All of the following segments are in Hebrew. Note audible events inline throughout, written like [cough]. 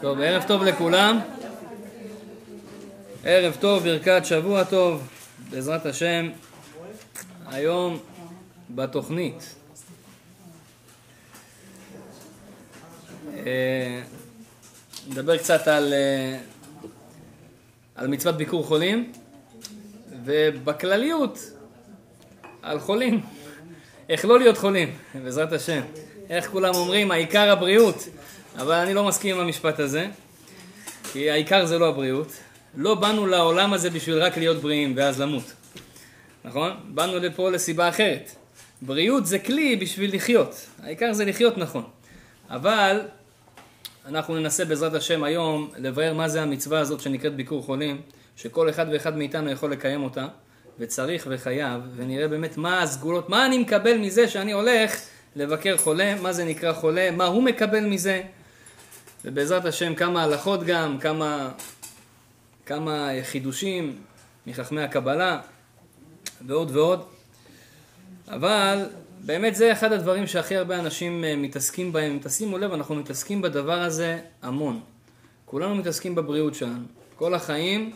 טוב, ערב טוב לכולם. ערב טוב, ברכת שבוע טוב, בעזרת השם. היום בתוכנית. אה, נדבר קצת על, אה, על מצוות ביקור חולים, ובכלליות על חולים. איך לא להיות חולים, בעזרת השם. איך כולם אומרים, העיקר הבריאות. אבל אני לא מסכים עם המשפט הזה, כי העיקר זה לא הבריאות. לא באנו לעולם הזה בשביל רק להיות בריאים ואז למות, נכון? באנו לפה לסיבה אחרת. בריאות זה כלי בשביל לחיות, העיקר זה לחיות נכון. אבל אנחנו ננסה בעזרת השם היום לבאר מה זה המצווה הזאת שנקראת ביקור חולים, שכל אחד ואחד מאיתנו יכול לקיים אותה, וצריך וחייב, ונראה באמת מה הסגולות, מה אני מקבל מזה שאני הולך לבקר חולה, מה זה נקרא חולה, מה הוא מקבל מזה, ובעזרת השם כמה הלכות גם, כמה, כמה חידושים מחכמי הקבלה ועוד ועוד. אבל באמת זה אחד הדברים שהכי הרבה אנשים אה, מתעסקים בהם. תשימו לב, אנחנו מתעסקים בדבר הזה המון. כולנו מתעסקים בבריאות שלנו. כל החיים,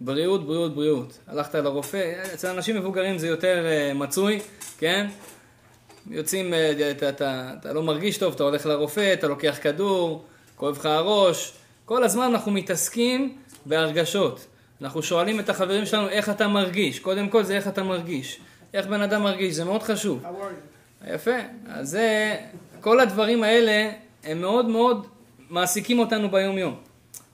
בריאות, בריאות, בריאות. הלכת לרופא, אצל אנשים מבוגרים זה יותר uh, מצוי, כן? יוצאים, uh, אתה, אתה, אתה לא מרגיש טוב, אתה הולך לרופא, אתה לוקח כדור, כואב לך הראש, כל הזמן אנחנו מתעסקים בהרגשות. אנחנו שואלים את החברים שלנו איך אתה מרגיש, קודם כל זה איך אתה מרגיש. איך בן אדם מרגיש, זה מאוד חשוב. יפה, אז זה, כל הדברים האלה הם מאוד מאוד מעסיקים אותנו ביום יום.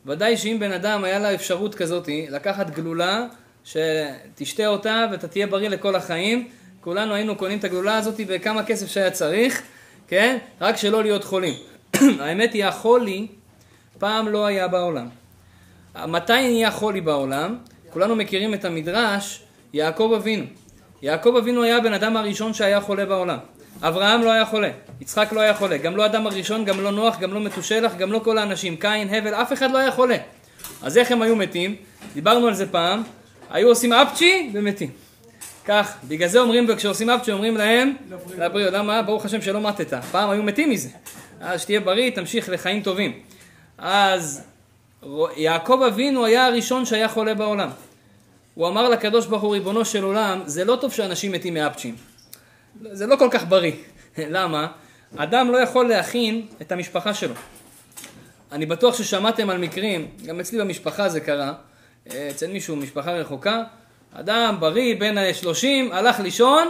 ודאי שאם בן אדם היה לה אפשרות כזאת לקחת גלולה, שתשתה אותה ואתה תהיה בריא לכל החיים, כולנו היינו קונים את הגלולה הזאת בכמה כסף שהיה צריך, כן? רק שלא להיות חולים. [coughs] האמת היא, החולי פעם לא היה בעולם. מתי נהיה חולי בעולם? כולנו מכירים את המדרש, יעקב אבינו. יעקב אבינו היה הבן אדם הראשון שהיה חולה בעולם. אברהם לא היה חולה, יצחק לא היה חולה, גם לא אדם הראשון, גם לא נוח, גם לא מתושלח, גם לא כל האנשים, קין, הבל, אף אחד לא היה חולה. אז איך הם היו מתים? דיברנו על זה פעם, היו עושים אפצ'י ומתים. כך, בגלל זה אומרים, כשעושים אפצ'י אומרים להם, לבריאות, למה? ברוך השם שלא מתת. פעם היו מתים מזה. אז שתהיה בריא, תמשיך לחיים טובים. אז יעקב אבינו היה הראשון שהיה חולה בעולם. הוא אמר לקדוש ברוך הוא, ריבונו של עולם, זה לא טוב שאנשים מתים מאפצ'ים. זה לא כל כך בריא. [laughs] למה? אדם לא יכול להכין את המשפחה שלו. אני בטוח ששמעתם על מקרים, גם אצלי במשפחה זה קרה, אצל מישהו משפחה רחוקה, אדם בריא בין ה-30, הלך לישון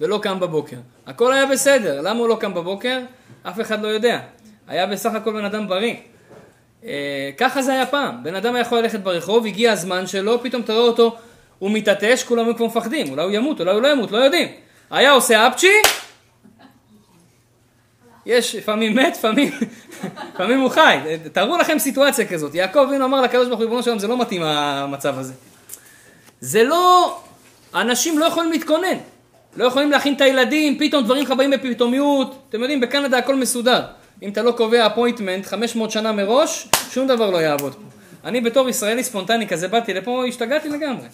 ולא קם בבוקר. הכל היה בסדר, למה הוא לא קם בבוקר? אף אחד לא יודע. היה בסך הכל בן אדם בריא. אה, ככה זה היה פעם, בן אדם היה יכול ללכת ברחוב, הגיע הזמן שלו, פתאום תראה אותו, הוא מתעטש, כולם כבר מפחדים, אולי הוא ימות, אולי הוא לא ימות, לא יודעים. היה עושה אפצ'י, יש, לפעמים מת, לפעמים, [laughs] לפעמים הוא חי. תארו לכם סיטואציה כזאת. יעקב אבינו אמר לקדוש ברוך הוא, ריבונו שלום, זה לא מתאים המצב הזה. זה לא, אנשים לא יכולים להתכונן. לא יכולים להכין את הילדים, פתאום דברים לך באים בפתאומיות. אתם יודעים, בקנדה הכל מסודר. אם אתה לא קובע אפוינטמנט 500 שנה מראש, שום דבר לא יעבוד פה. אני בתור ישראלי ספונטני כזה באתי לפה, השתגעתי לגמרי.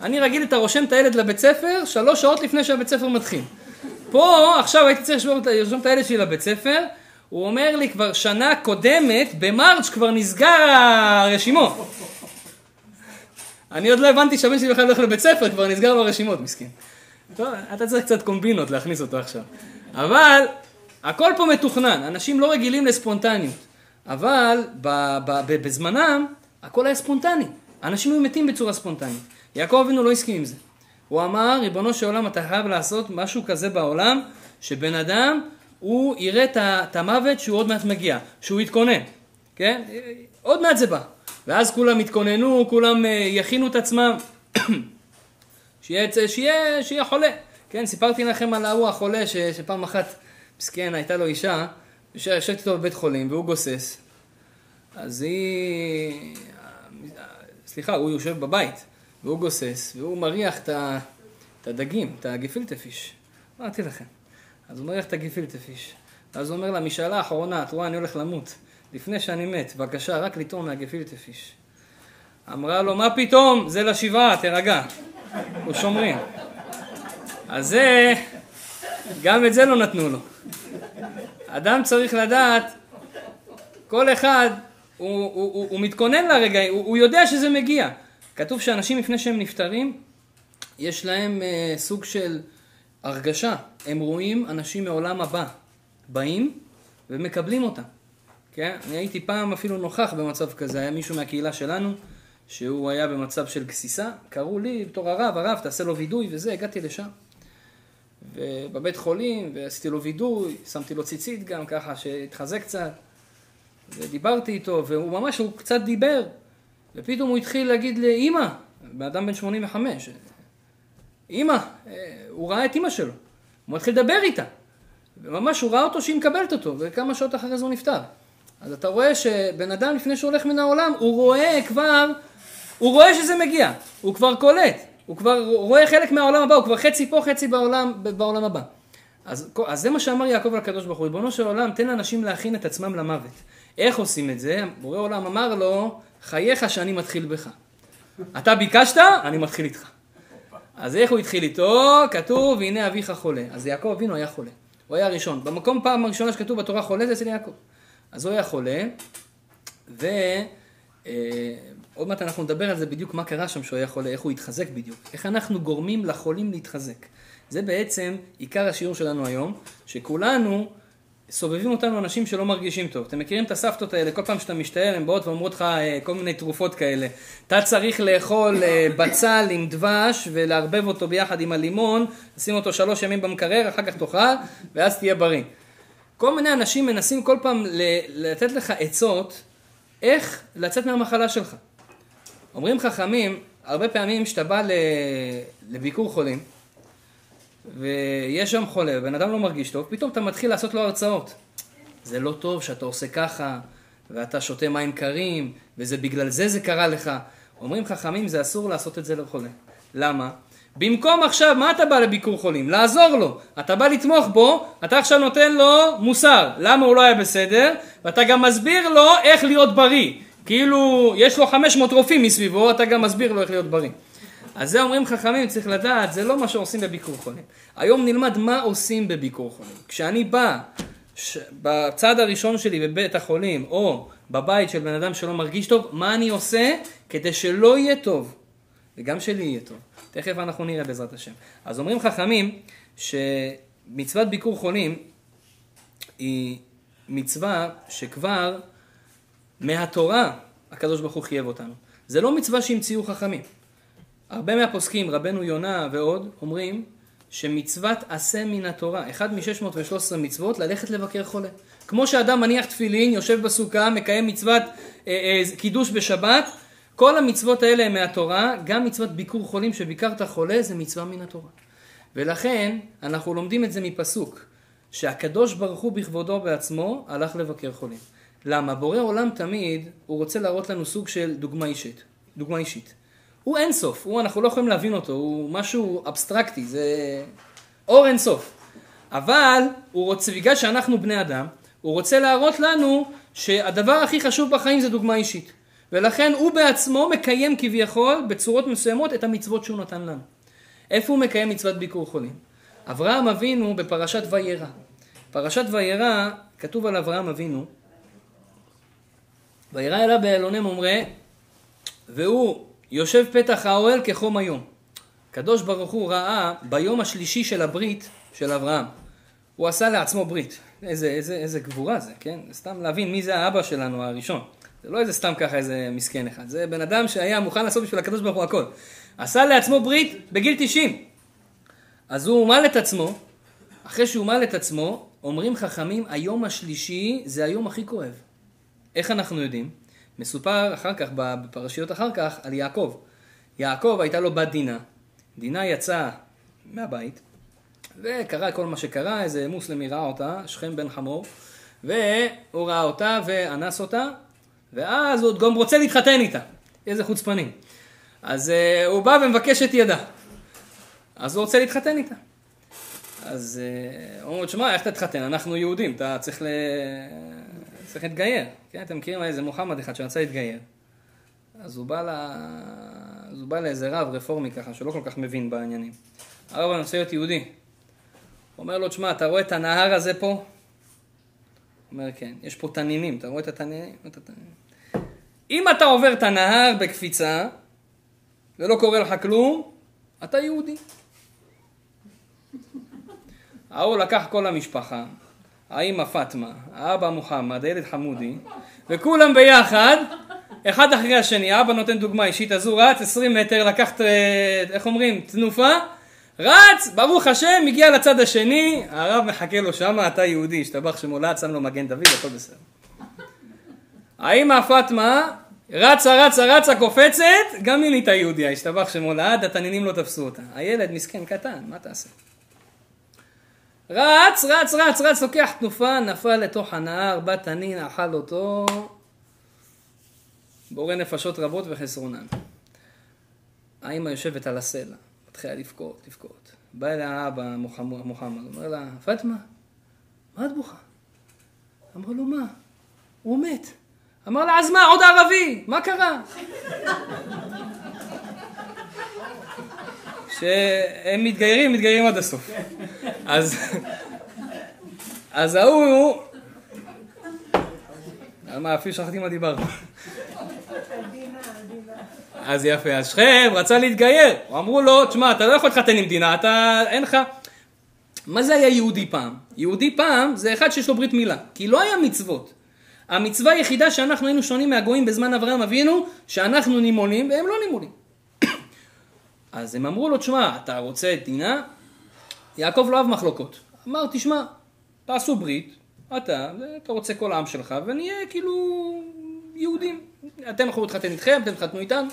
אני רגיל, אתה רושם את הילד לבית ספר שלוש שעות לפני שהבית ספר מתחיל. פה, עכשיו הייתי צריך לרשום את הילד שלי לבית ספר, הוא אומר לי כבר שנה קודמת, במרץ' כבר נסגר הרשימות. אני עוד לא הבנתי שהבן שלי בכלל הולך לבית ספר, כבר נסגר ברשימות, מסכן. טוב, אתה צריך קצת קומבינות להכניס אותו עכשיו. אבל הכל פה מתוכנן, אנשים לא רגילים לספונטניות. אבל בזמנם הכל היה ספונטני. אנשים היו מתים בצורה ספונטנית. יעקב אבינו לא הסכים עם זה. הוא אמר, ריבונו של עולם, אתה חייב לעשות משהו כזה בעולם, שבן אדם, הוא יראה את המוות שהוא עוד מעט מגיע, שהוא יתכונן, כן? עוד מעט זה בא. ואז כולם יתכוננו, כולם אה, יכינו את עצמם, שיהיה, שיהיה, שיהיה חולה. כן, סיפרתי לכם על ההוא החולה ש, שפעם אחת, מסכן, הייתה לו אישה, יושבת איתו בבית חולים והוא גוסס. אז היא, סליחה, הוא יושב בבית. והוא גוסס, והוא מריח את הדגים, את הגפילטפיש. אמרתי לכם. אז הוא מריח את הגפילטפיש. ואז הוא אומר לה, משאלה אחרונה, את רואה, אני הולך למות. לפני שאני מת, בבקשה, רק לטעום מהגפילטפיש. אמרה לו, מה פתאום? זה לשבעה, תירגע. הוא שומרים. אז זה, גם את זה לא נתנו לו. אדם צריך לדעת, כל אחד הוא, הוא, הוא, הוא מתכונן לרגע, הוא, הוא יודע שזה מגיע. כתוב שאנשים לפני שהם נפטרים, יש להם אה, סוג של הרגשה. הם רואים אנשים מעולם הבא באים ומקבלים אותם. כן? אני הייתי פעם אפילו נוכח במצב כזה, היה מישהו מהקהילה שלנו, שהוא היה במצב של גסיסה, קראו לי בתור הרב, הרב, תעשה לו וידוי וזה, הגעתי לשם. ובבית חולים, ועשיתי לו וידוי, שמתי לו ציצית גם ככה, שהתחזק קצת, ודיברתי איתו, והוא ממש, הוא קצת דיבר, ופתאום הוא התחיל להגיד לאימא, בן אדם בן 85, אימא, הוא ראה את אימא שלו, הוא מתחיל לדבר איתה, וממש הוא ראה אותו שהיא מקבלת אותו, וכמה שעות אחרי זה הוא נפטר. אז אתה רואה שבן אדם לפני שהוא הולך מן העולם, הוא רואה כבר, הוא רואה שזה מגיע, הוא כבר קולט, הוא כבר רואה חלק מהעולם הבא, הוא כבר חצי פה, חצי בעולם, בעולם הבא. אז, אז זה מה שאמר יעקב לקדוש ברוך הוא, ריבונו של עולם, תן לאנשים להכין את עצמם למוות. איך עושים את זה? בורא עולם אמר לו, חייך שאני מתחיל בך. אתה ביקשת, אני מתחיל איתך. אז איך הוא התחיל איתו? כתוב, והנה אביך חולה. אז יעקב אבינו היה חולה. הוא היה הראשון. במקום פעם הראשונה שכתוב בתורה חולה זה אצל יעקב. אז הוא היה חולה, ועוד אה, מעט אנחנו נדבר על זה בדיוק מה קרה שם שהוא היה חולה, איך הוא התחזק בדיוק. איך אנחנו גורמים לחולים להתחזק. זה בעצם עיקר השיעור שלנו היום, שכולנו סובבים אותנו אנשים שלא מרגישים טוב. אתם מכירים את הסבתות האלה, כל פעם שאתה משתעל, הן באות ואומרות לך אה, כל מיני תרופות כאלה. אתה צריך לאכול אה, בצל עם דבש ולערבב אותו ביחד עם הלימון, לשים אותו שלוש ימים במקרר, אחר כך תאכל, ואז תהיה בריא. כל מיני אנשים מנסים כל פעם לתת לך עצות איך לצאת מהמחלה שלך. אומרים חכמים, הרבה פעמים כשאתה בא לביקור חולים, ויש שם חולה, ובן אדם לא מרגיש טוב, פתאום אתה מתחיל לעשות לו הרצאות. זה לא טוב שאתה עושה ככה, ואתה שותה מים קרים, וזה בגלל זה זה קרה לך. אומרים חכמים, זה אסור לעשות את זה לחולה. למה? במקום עכשיו, מה אתה בא לביקור חולים? לעזור לו. אתה בא לתמוך בו, אתה עכשיו נותן לו מוסר. למה הוא לא היה בסדר? ואתה גם מסביר לו איך להיות בריא. כאילו, יש לו 500 רופאים מסביבו, אתה גם מסביר לו איך להיות בריא. אז זה אומרים חכמים, צריך לדעת, זה לא מה שעושים בביקור חולים. היום נלמד מה עושים בביקור חולים. כשאני בא ש... בצד הראשון שלי בבית החולים, או בבית של בן אדם שלא מרגיש טוב, מה אני עושה כדי שלא יהיה טוב, וגם שלי יהיה טוב. תכף אנחנו נראה בעזרת השם. אז אומרים חכמים שמצוות ביקור חולים היא מצווה שכבר מהתורה הקדוש ברוך הוא חייב אותנו. זה לא מצווה שהמציאו חכמים. הרבה מהפוסקים, רבנו יונה ועוד, אומרים שמצוות עשה מן התורה, אחד מ-613 מצוות, ללכת לבקר חולה. כמו שאדם מניח תפילין, יושב בסוכה, מקיים מצוות אה, אה, קידוש בשבת, כל המצוות האלה הן מהתורה, גם מצוות ביקור חולים שביקרת חולה זה מצווה מן התורה. ולכן אנחנו לומדים את זה מפסוק, שהקדוש ברוך הוא בכבודו בעצמו הלך לבקר חולים. למה? בורא עולם תמיד, הוא רוצה להראות לנו סוג של דוגמה אישית. דוגמה אישית. הוא אין סוף, הוא, אנחנו לא יכולים להבין אותו, הוא משהו אבסטרקטי, זה אור אין סוף. אבל הוא רוצה, בגלל שאנחנו בני אדם, הוא רוצה להראות לנו שהדבר הכי חשוב בחיים זה דוגמה אישית. ולכן הוא בעצמו מקיים כביכול בצורות מסוימות את המצוות שהוא נתן לנו. איפה הוא מקיים מצוות ביקור חולים? אברהם אבינו בפרשת וירא. פרשת וירא, כתוב על אברהם אבינו, וירא אליו באלוני ממרא, והוא יושב פתח האוהל כחום היום. הקדוש ברוך הוא ראה ביום השלישי של הברית של אברהם. הוא עשה לעצמו ברית. איזה, איזה, איזה גבורה זה, כן? סתם להבין מי זה האבא שלנו הראשון. זה לא איזה סתם ככה איזה מסכן אחד. זה בן אדם שהיה מוכן לעשות בשביל הקדוש ברוך הוא הכל. עשה לעצמו ברית בגיל 90. אז הוא מל את עצמו. אחרי שהוא מל את עצמו, אומרים חכמים, היום השלישי זה היום הכי כואב. איך אנחנו יודעים? מסופר אחר כך, בפרשיות אחר כך, על יעקב. יעקב הייתה לו בת דינה. דינה יצאה מהבית, וקרה כל מה שקרה, איזה מוסלמי ראה אותה, שכם בן חמור, והוא ראה אותה ואנס אותה, ואז הוא גם רוצה להתחתן איתה. איזה חוצפנים. אז uh, הוא בא ומבקש את ידה. אז הוא רוצה להתחתן איתה. אז uh, הוא אומר, שמע, איך תתחתן? אנחנו יהודים, אתה צריך, ל... צריך להתגייר. כן, אתם מכירים איזה מוחמד אחד שרצה להתגייר. אז הוא בא, ל... אז הוא בא לאיזה רב רפורמי ככה, שלא כל כך מבין בעניינים. הרב, אני רוצה להיות יהודי. הוא אומר לו, תשמע, אתה רואה את הנהר הזה פה? הוא אומר, כן. יש פה תנינים, אתה רואה את התנינים? את התנינים. אם אתה עובר את הנהר בקפיצה, ולא קורה לך כלום, אתה יהודי. ההוא לקח כל המשפחה, האמא פאטמה, האבא מוחמד, הילד חמודי, וכולם ביחד, אחד אחרי השני, האבא נותן דוגמה אישית, אז הוא רץ 20 מטר, לקח, איך אומרים, תנופה, רץ, ברוך השם, הגיע לצד השני, הרב מחכה לו שמה, אתה יהודי, השתבח שמולד, שם לו מגן דוד, הכל בסדר. האמא פאטמה, רצה, רצה, רצה, קופצת, גם היא נהייתה יהודיה, השתבח שמולד, התנינים לא תפסו אותה. הילד מסכן קטן, מה תעשה? רץ, רץ, רץ, רץ, לוקח תנופה, נפל לתוך הנהר, בא תנין, אכל אותו, בורא נפשות רבות וחסרונן. האמא יושבת על הסלע, מתחילה לבכות, לבכות. בא אליה האבא מוחמד, אומר לה, פטמה, מה את בוכה? אמרה לו, מה? הוא מת. אמר לה, אז מה, עוד ערבי, מה קרה? שהם מתגיירים, מתגיירים עד הסוף. אז, אז ההוא, מה, אפילו שכחתי מה דיברנו. אז יפה, אז שכם רצה להתגייר, אמרו לו, תשמע, אתה לא יכול להתחתן עם דינה, אתה, אין לך... מה זה היה יהודי פעם? יהודי פעם זה אחד שיש לו ברית מילה, כי לא היה מצוות. המצווה היחידה שאנחנו היינו שונים מהגויים בזמן אברהם אבינו, שאנחנו נימולים והם לא נימולים. אז הם אמרו לו, תשמע, אתה רוצה את דינה? יעקב לא אוהב מחלוקות. אמר, תשמע, תעשו ברית, אתה, אתה רוצה כל העם שלך, ונהיה כאילו יהודים. אתם יכולים להתחתן איתכם, אתם תתחתנו איתנו.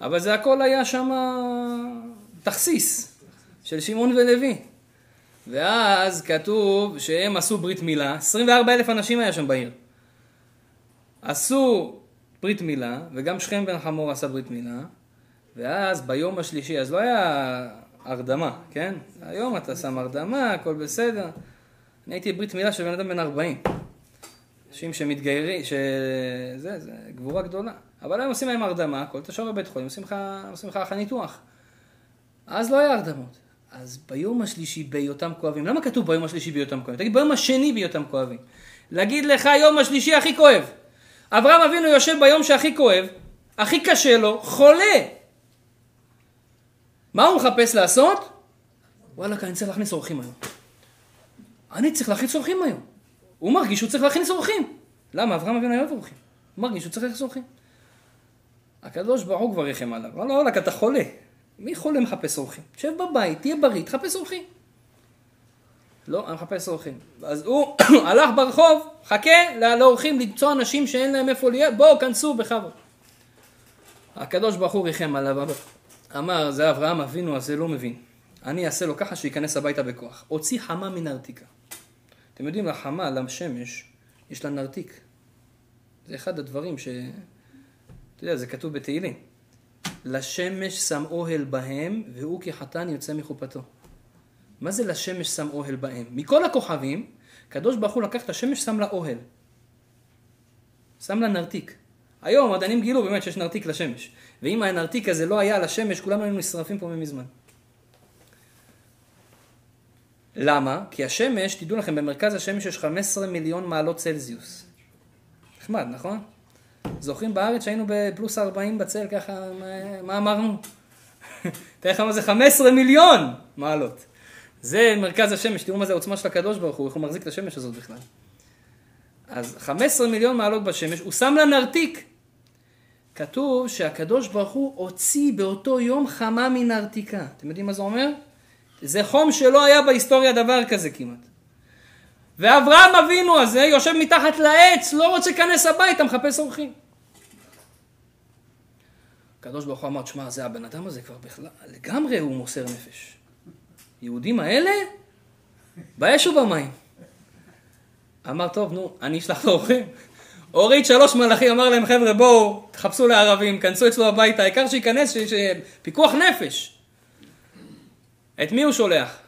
אבל זה הכל היה שם תכסיס של שמעון ולוי. ואז כתוב שהם עשו ברית מילה, 24 אלף אנשים היה שם בעיר. עשו ברית מילה, וגם שכם בן חמור עשה ברית מילה, ואז ביום השלישי, אז לא היה הרדמה, כן? היום אתה שם הרדמה, הכל בסדר. אני הייתי ברית מילה של בן אדם בן 40. אנשים שמתגיירים, שזה, זה גבורה גדולה. אבל הם עושים להם הרדמה, כל תשוב בבית חולים, עושים לך, אחרי ניתוח. אז לא היה הרדמות. אז ביום השלישי בהיותם כואבים, למה כתוב ביום השלישי בהיותם כואבים? תגיד ביום השני בהיותם כואבים. להגיד לך יום השלישי הכי כואב. אברהם אבינו יושב ביום שהכי כואב, הכי קשה לו, חולה. מה הוא מחפש לעשות? וואלה, אני צריך להכניס אורחים היום. אני צריך להכניס אורחים היום. הוא מרגיש שהוא צריך להכניס אורחים. למה? אברהם אבינו היה אורחים. הוא מרגיש שהוא צריך להכניס אורחים. הקדוש ברוך הוא כבר ריחם עליו. וואלה, וואלה, אתה חולה. מי חולה מחפש אורחים? תשב בבית, תהיה בריא, תחפש אורחים. לא, אני מחפש אורחים. אז הוא [coughs] הלך ברחוב, חכה לאורחים למצוא אנשים שאין להם איפה להיות, בואו, כנסו בכבוד. הקדוש ברוך הוא ריחם עליו, אמר, זה אברהם אבינו הזה לא מבין. אני אעשה לו ככה שייכנס הביתה בכוח. הוציא חמה מנרתיקה. אתם יודעים, לחמה, לשמש, יש לה נרתיק. זה אחד הדברים ש... אתה יודע, זה כתוב בתהילים. לשמש שם אוהל בהם, והוא כחתן יוצא מחופתו. מה זה לשמש שם אוהל בהם? מכל הכוכבים, קדוש ברוך הוא לקח את השמש, שם לה אוהל. שם לה נרתיק. היום המדענים גילו באמת שיש נרתיק לשמש. ואם הנרתיק הזה לא היה על השמש, כולנו היינו נשרפים פה ממזמן. למה? כי השמש, תדעו לכם, במרכז השמש יש 15 מיליון מעלות צלזיוס. נחמד, נכון? זוכרים בארץ שהיינו בפלוס 40 בצל, ככה, מה, מה אמרנו? [laughs] תראה לך מה זה 15 מיליון מעלות. זה מרכז השמש, תראו מה זה העוצמה של הקדוש ברוך הוא, איך הוא מחזיק את השמש הזאת בכלל. אז 15 מיליון מעלות בשמש, הוא שם לה נרתיק. כתוב שהקדוש ברוך הוא הוציא באותו יום חמה מנרתיקה. אתם יודעים מה זה אומר? זה חום שלא היה בהיסטוריה דבר כזה כמעט. ואברהם אבינו הזה יושב מתחת לעץ, לא רוצה להיכנס הביתה, מחפש אורחים. הקדוש ברוך הוא אמר, תשמע, זה הבן אדם הזה כבר בכלל, לגמרי הוא מוסר נפש. יהודים האלה, באש ובמים. אמר, טוב, נו, אני אשלח לו אורחים. הוריד שלוש מלאכים, אמר להם, חבר'ה, בואו, תחפשו לערבים, כנסו אצלו הביתה, העיקר שייכנס, שיש פיקוח נפש. את מי הוא שולח?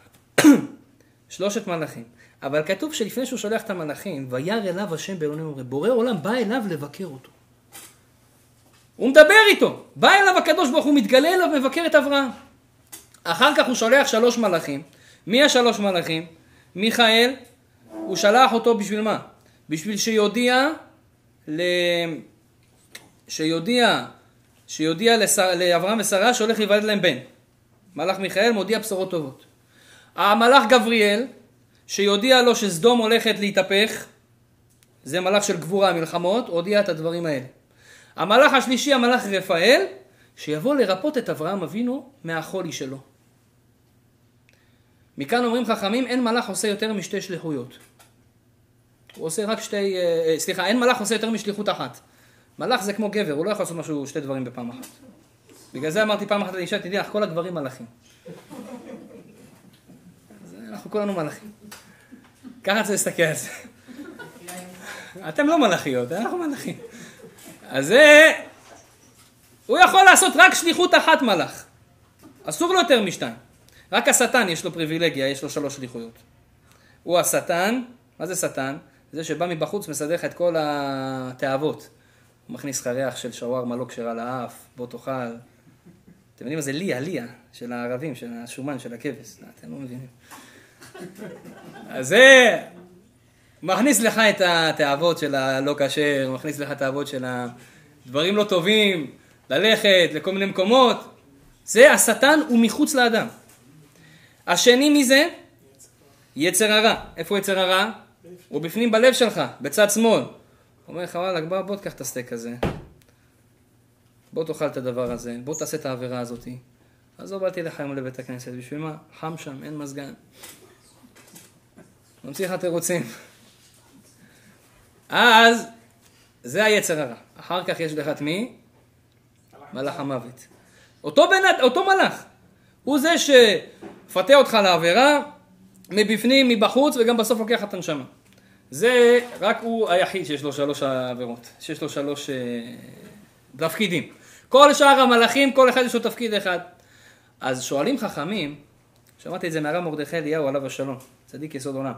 [clears throat] שלושת מלאכים. אבל כתוב שלפני שהוא שולח את המלאכים, וירא אליו השם באלוהים אומרים, בורא עולם בא אליו לבקר אותו. הוא מדבר איתו, בא אליו הקדוש ברוך הוא, מתגלה אליו, מבקר את אברהם. אחר כך הוא שולח שלוש מלאכים. מי השלוש מלאכים? מיכאל, הוא שלח אותו בשביל מה? בשביל שיודיע ל... שיודיע, שיודיע לשר, לאברהם ושרה שהולך להיוולד להם בן. מלאך מיכאל מודיע בשורות טובות. המלאך גבריאל, שיודיע לו שסדום הולכת להתהפך, זה מלאך של גבורה, מלחמות, הודיע את הדברים האלה. המלאך השלישי, המלאך רפאל, שיבוא לרפות את אברהם אבינו מהחולי שלו. מכאן אומרים חכמים, אין מלאך עושה יותר משתי שליחויות. הוא עושה רק שתי, אה, אה, סליחה, אין מלאך עושה יותר משליחות אחת. מלאך זה כמו גבר, הוא לא יכול לעשות משהו, שתי דברים בפעם אחת. בגלל זה אמרתי פעם אחת לאישה, תדעי לך, כל הגברים מלאכים. אז אנחנו כולנו מלאכים. ככה צריך להסתכל על זה. אתם לא מלאכיות, אנחנו מלאכים. אז זה, הוא יכול לעשות רק שליחות אחת מלאך. אסור לו יותר משתיים. רק השטן יש לו פריבילגיה, יש לו שלוש שליחויות. הוא השטן, מה זה שטן? זה שבא מבחוץ מסדר לך את כל התאוות. הוא מכניס לך ריח של שווארמה לא כשרה לאף, בוא תאכל. אתם יודעים מה זה ליה, ליה, של הערבים, של השומן, של הכבש. אתם לא מבינים. אז זה מכניס לך את התאוות של הלא כשר, מכניס לך את התאוות של הדברים לא טובים, ללכת לכל מיני מקומות. זה השטן הוא מחוץ לאדם. השני מזה, יצר הרע. איפה יצר הרע? הוא בפנים בלב שלך, בצד שמאל. אומר לך, וואלה, בוא, בוא תקח את הסטייק הזה. בוא תאכל את הדבר הזה, בוא תעשה את העבירה הזאת. אז לא באתי לך היום לבית הכנסת, בשביל מה? חם שם, אין מזגן. ממציא לך תירוצים. אז זה היצר הרע. אחר כך יש לך את מי? מלאך המוות. אותו, בן, אותו מלאך. הוא זה שמפתה אותך לעבירה, מבפנים, מבחוץ, וגם בסוף לוקח את הנשמה. זה רק הוא היחיד שיש לו שלוש עבירות, שיש לו שלוש uh, תפקידים. כל שאר המלאכים, כל אחד יש לו תפקיד אחד. אז שואלים חכמים, שמעתי את זה מהרב מרדכי אליהו עליו השלום, צדיק יסוד עולם.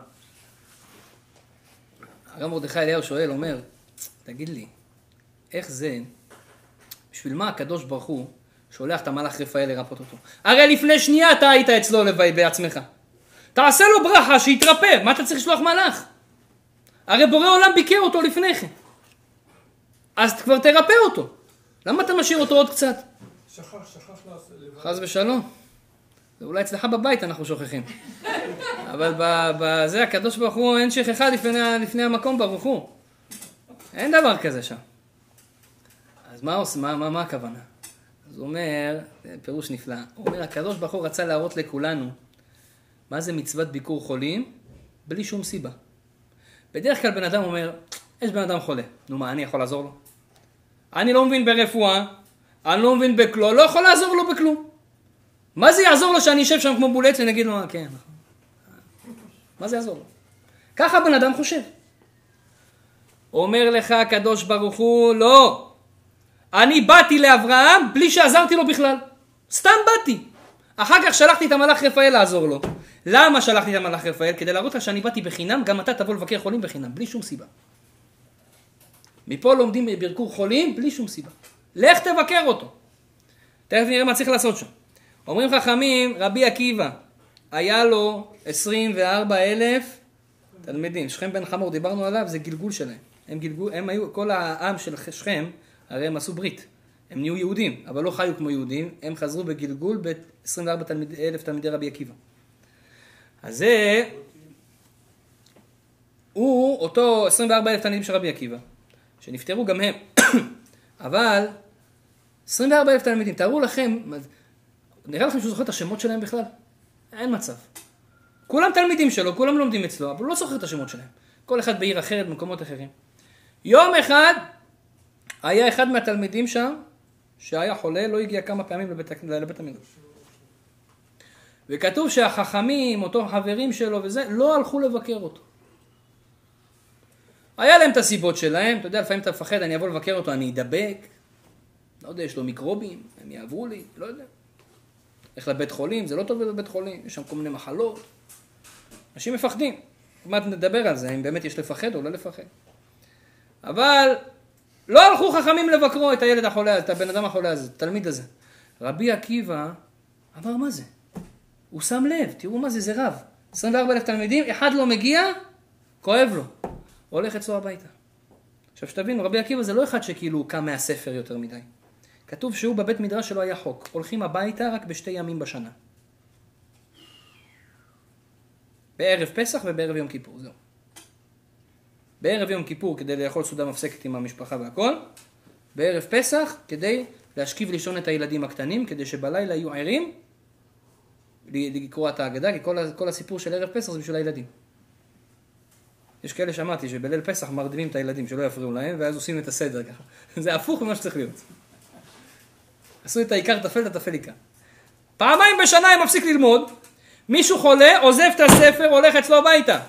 הרב מרדכי אליהו שואל, אומר, תגיד לי, איך זה, בשביל מה הקדוש ברוך הוא שולח את המלאך רפאל לרפות אותו? הרי לפני שנייה אתה היית אצלו בעצמך. תעשה לו ברכה שיתרפא, מה אתה צריך לשלוח מלאך? הרי בורא עולם ביקר אותו לפני כן. אז כבר תרפא אותו. למה אתה משאיר אותו עוד קצת? שכח, שכח לעשות. חס ושלום. זה אולי אצלך בבית אנחנו שוכחים. [laughs] אבל בזה הקדוש ברוך הוא אין שכחה לפני, לפני המקום ברוך הוא. אין דבר כזה שם. אז מה, עוש, מה, מה, מה הכוונה? אז הוא אומר, פירוש נפלא, הוא אומר, הקדוש ברוך הוא רצה להראות לכולנו מה זה מצוות ביקור חולים בלי שום סיבה. בדרך כלל בן אדם אומר, יש בן אדם חולה, נו מה, אני יכול לעזור לו? אני לא מבין ברפואה, אני לא מבין בכלום, לא יכול לעזור לו בכלום. מה זה יעזור לו שאני אשב שם כמו בולץ ואני אגיד לו, אה, כן, נכון. מה זה יעזור לו? ככה בן אדם חושב. אומר לך הקדוש ברוך הוא, לא. אני באתי לאברהם בלי שעזרתי לו בכלל. סתם באתי. אחר כך שלחתי את המלאך רפאל לעזור לו. למה שלחתי את המלאך רפאל? כדי להראות לך שאני באתי בחינם, גם אתה תבוא לבקר חולים בחינם, בלי שום סיבה. מפה לומדים ביקור חולים בלי שום סיבה. לך תבקר אותו. תכף נראה מה צריך לעשות שם. אומרים חכמים, רבי עקיבא, היה לו 24 אלף תלמידים. שכם בן חמור, דיברנו עליו, זה גלגול שלהם. הם גלגול, הם היו, כל העם של שכם, הרי הם עשו ברית. הם נהיו יהודים, אבל לא חיו כמו יהודים, הם חזרו בגלגול ב-24 תלמיד, אלף תלמידי רבי עקיבא. אז זה, הוא אותו 24 אלף תלמידים של רבי עקיבא, שנפטרו גם הם, [coughs] אבל 24 אלף תלמידים, תארו לכם, נראה לכם שהוא זוכר את השמות שלהם בכלל? אין מצב. כולם תלמידים שלו, כולם לומדים אצלו, אבל הוא לא זוכר את השמות שלהם. כל אחד בעיר אחרת, במקומות אחרים. יום אחד היה אחד מהתלמידים שם, שהיה חולה, לא הגיע כמה פעמים לבית, לבית המדרש. וכתוב שהחכמים, אותו חברים שלו וזה, לא הלכו לבקר אותו. היה להם את הסיבות שלהם, אתה יודע, לפעמים אתה מפחד, אני אבוא לבקר אותו, אני אדבק, לא יודע, יש לו מיקרובים, הם יעברו לי, לא יודע. לך לבית חולים, זה לא טוב לבית חולים, יש שם כל מיני מחלות. אנשים מפחדים. מה נדבר על זה, אם באמת יש לפחד או לא לפחד. אבל לא הלכו חכמים לבקרו את הילד החולה, את הבן אדם החולה הזה, את התלמיד הזה. רבי עקיבא אמר, מה זה? הוא שם לב, תראו מה זה, זה רב. 24 אלף תלמידים, אחד לא מגיע, כואב לו. הולך אצלו הביתה. עכשיו שתבינו, רבי עקיבא זה לא אחד שכאילו קם מהספר יותר מדי. כתוב שהוא בבית מדרש שלו היה חוק, הולכים הביתה רק בשתי ימים בשנה. בערב פסח ובערב יום כיפור, זהו. בערב יום כיפור כדי לאכול סעודה מפסקת עם המשפחה והכל, בערב פסח כדי להשכיב לישון את הילדים הקטנים, כדי שבלילה יהיו ערים לקרוא את ההגדה, כי כל, כל הסיפור של ערב פסח זה בשביל הילדים. יש כאלה שמעתי שבליל פסח מרדימים את הילדים שלא יפריעו להם, ואז עושים את הסדר ככה. [laughs] זה הפוך ממה שצריך להיות. עשו את העיקר טפל, את הטפל עיקר. פעמיים בשנה הם מפסיק ללמוד, מישהו חולה, עוזב את הספר, הולך אצלו הביתה.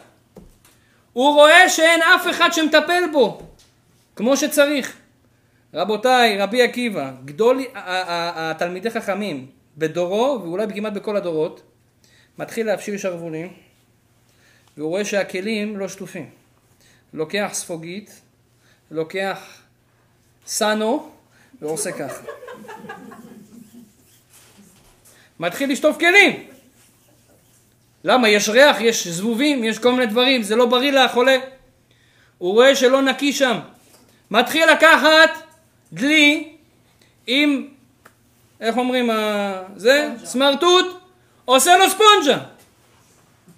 הוא רואה שאין אף אחד שמטפל בו, כמו שצריך. רבותיי, רבי עקיבא, גדול התלמידי חכמים בדורו, ואולי כמעט בכל הדורות, מתחיל להפשיל שרוולים, והוא רואה שהכלים לא שטופים. לוקח ספוגית, לוקח סנו, ועושה ככה. מתחיל לשטוף כלים. למה? יש ריח, יש זבובים, יש כל מיני דברים, זה לא בריא לחולה. הוא רואה שלא נקי שם. מתחיל לקחת דלי עם, איך אומרים, זה, סמרטוט, עושה לו ספונג'ה.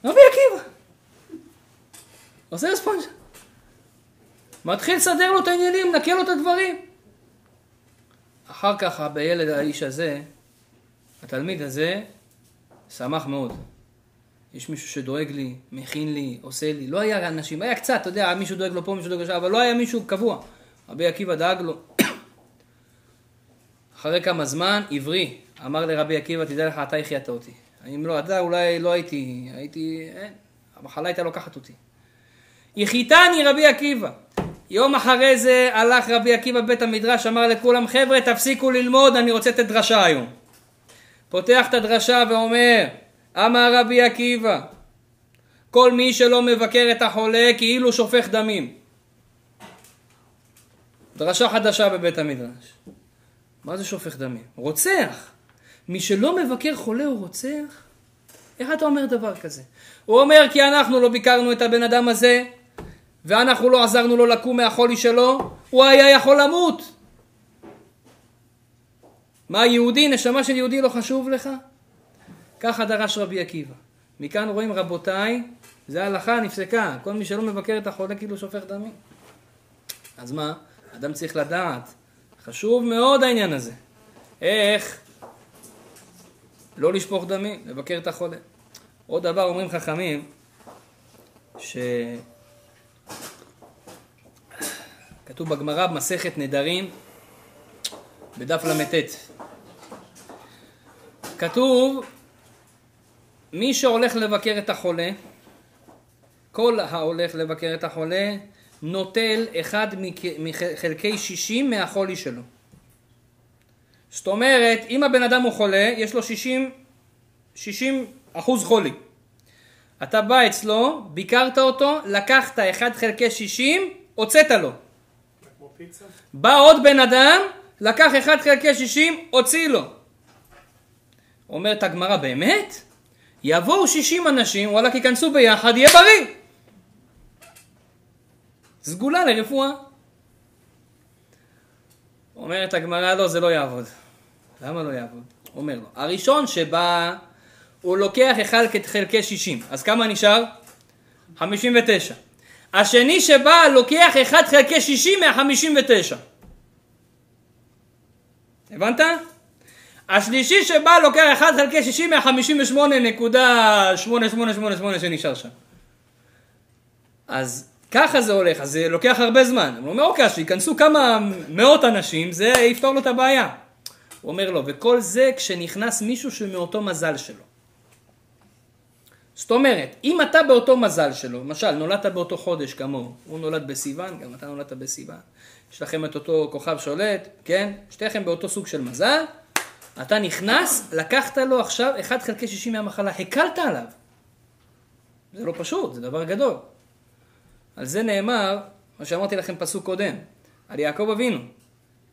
רבי עקיבא. עושה לו ספונג'ה. מתחיל לסדר לו את העניינים, נקה לו את הדברים. אחר כך בילד האיש הזה, התלמיד הזה, שמח מאוד. יש מישהו שדואג לי, מכין לי, עושה לי. לא היה אנשים, היה קצת, אתה יודע, מישהו דואג לו פה, מישהו דואג לו שם, אבל לא היה מישהו קבוע. רבי עקיבא דאג לו. [coughs] אחרי כמה זמן, עברי, אמר לרבי עקיבא, תדע לך, אתה החייאת אותי. אם לא אתה, אולי לא הייתי, הייתי, אין, המחלה הייתה לוקחת אותי. יחיתני רבי עקיבא. יום אחרי זה הלך רבי עקיבא בבית המדרש, אמר לכולם, חבר'ה, תפסיקו ללמוד, אני רוצה לתת דרשה היום. פותח את הדרשה ואומר, אמר רבי עקיבא, כל מי שלא מבקר את החולה כאילו שופך דמים. דרשה חדשה בבית המדרש. מה זה שופך דמים? רוצח. מי שלא מבקר חולה הוא רוצח? איך אתה אומר דבר כזה? הוא אומר כי אנחנו לא ביקרנו את הבן אדם הזה ואנחנו לא עזרנו לו לקום מהחולי שלו, הוא היה יכול למות. מה יהודי, נשמה של יהודי לא חשוב לך? ככה דרש רבי עקיבא. מכאן רואים רבותיי, זה הלכה נפסקה, כל מי שלא מבקר את החולה כאילו שופך דמים. אז מה? אדם צריך לדעת, חשוב מאוד העניין הזה. איך לא לשפוך דמים, לבקר את החולה. עוד דבר אומרים חכמים, שכתוב בגמרא במסכת נדרים, בדף ל"ט. כתוב מי שהולך לבקר את החולה, כל ההולך לבקר את החולה, נוטל אחד מחלקי שישים מהחולי שלו. זאת אומרת, אם הבן אדם הוא חולה, יש לו שישים, שישים אחוז חולי. אתה בא אצלו, ביקרת אותו, לקחת אחד חלקי שישים, הוצאת לו. בא עוד בן אדם, לקח אחד חלקי שישים, הוציא לו. אומרת הגמרא, באמת? יבואו 60 אנשים, וואלכ ייכנסו ביחד, יהיה בריא. סגולה לרפואה. אומרת הגמרא, לא, זה לא יעבוד. למה לא יעבוד? אומר לו, הראשון שבא, הוא לוקח אחד חלקי 60, אז כמה נשאר? 59. השני שבא לוקח 1 חלקי 60 מה-59. הבנת? השלישי שבא לוקח 1 חלקי 60 מה-58.8888 שנשאר שם. אז ככה זה הולך, אז זה לוקח הרבה זמן. הוא אומר, אוקיי, שייכנסו כמה מאות אנשים, זה יפתור לו את הבעיה. הוא אומר לו, וכל זה כשנכנס מישהו שמאותו מזל שלו. זאת אומרת, אם אתה באותו מזל שלו, למשל, נולדת באותו חודש כמוהו, הוא נולד בסיוון, גם אתה נולדת בסיוון, יש לכם את אותו כוכב שולט, כן? שתיכם באותו סוג של מזל, אתה נכנס, לקחת לו עכשיו 1 חלקי 60 מהמחלה, הקלת עליו. זה לא פשוט, זה דבר גדול. על זה נאמר, מה שאמרתי לכם פסוק קודם, על יעקב אבינו.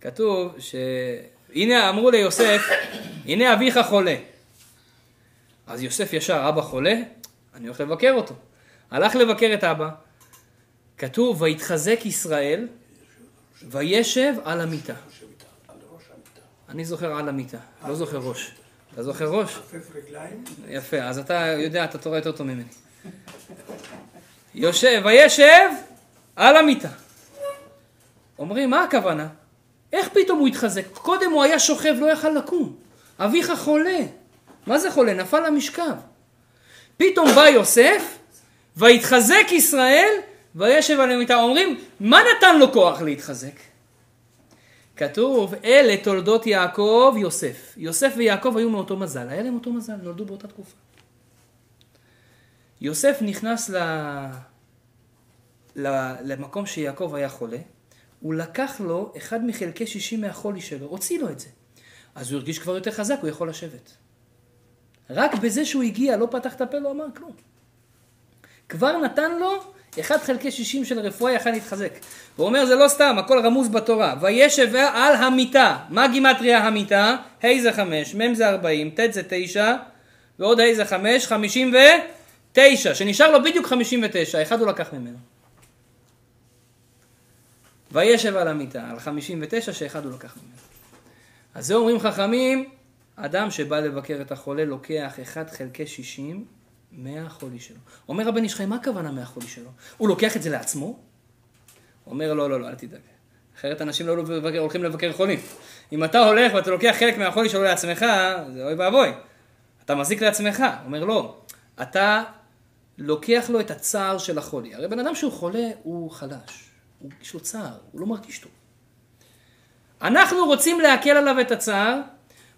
כתוב שהנה אמרו ליוסף, הנה אביך חולה. אז יוסף ישר, אבא חולה, אני הולך לבקר אותו. הלך לבקר את אבא, כתוב, ויתחזק ישראל וישב על המיטה. יושב איתה, על ראש המיטה. אני זוכר על המיטה, לא זוכר ראש. אתה זוכר ראש? יפה, אז אתה יודע, אתה תורה יותר טוב ממני. יושב, וישב על המיטה. אומרים, מה הכוונה? איך פתאום הוא התחזק? קודם הוא היה שוכב, לא יכל לקום. אביך חולה. מה זה חולה? נפל למשכב. פתאום בא יוסף, ויתחזק ישראל, וישב על המיטה. אומרים, מה נתן לו כוח להתחזק? כתוב, אלה תולדות יעקב יוסף. יוסף ויעקב היו מאותו מזל, היה להם אותו מזל, נולדו באותה תקופה. יוסף נכנס ל... ל... למקום שיעקב היה חולה, הוא לקח לו אחד מחלקי שישים מהחולי שלו, הוציא לו את זה. אז הוא הרגיש כבר יותר חזק, הוא יכול לשבת. רק בזה שהוא הגיע, לא פתח את הפה, לא אמר כלום. כבר נתן לו אחד חלקי שישים של רפואה יכל להתחזק. הוא אומר זה לא סתם, הכל רמוז בתורה. וישב על המיטה. מה גימטריה המיטה? ה' זה חמש, מ' זה ארבעים, ט' זה תשע, ועוד ה' זה חמש, חמישים ותשע. שנשאר לו בדיוק חמישים ותשע, אחד הוא לקח ממנו. וישב על המיטה, על חמישים ותשע, שאחד הוא לקח ממנו. אז זה אומרים חכמים, אדם שבא לבקר את החולה לוקח אחד חלקי שישים מהחולי שלו. אומר הבן איש חי, מה הכוונה מהחולי שלו? הוא לוקח את זה לעצמו? אומר, לא, לא, לא, אל תדאג. אחרת אנשים לא לבקר, הולכים לבקר חולים. אם אתה הולך ואתה לוקח חלק מהחולי שלו לעצמך, זה אוי ואבוי. אתה מזיק לעצמך. אומר, לא. אתה לוקח לו את הצער של החולי. הרי בן אדם שהוא חולה, הוא חלש. הוא, יש לו צער, הוא לא מרגיש טוב. אנחנו רוצים להקל עליו את הצער.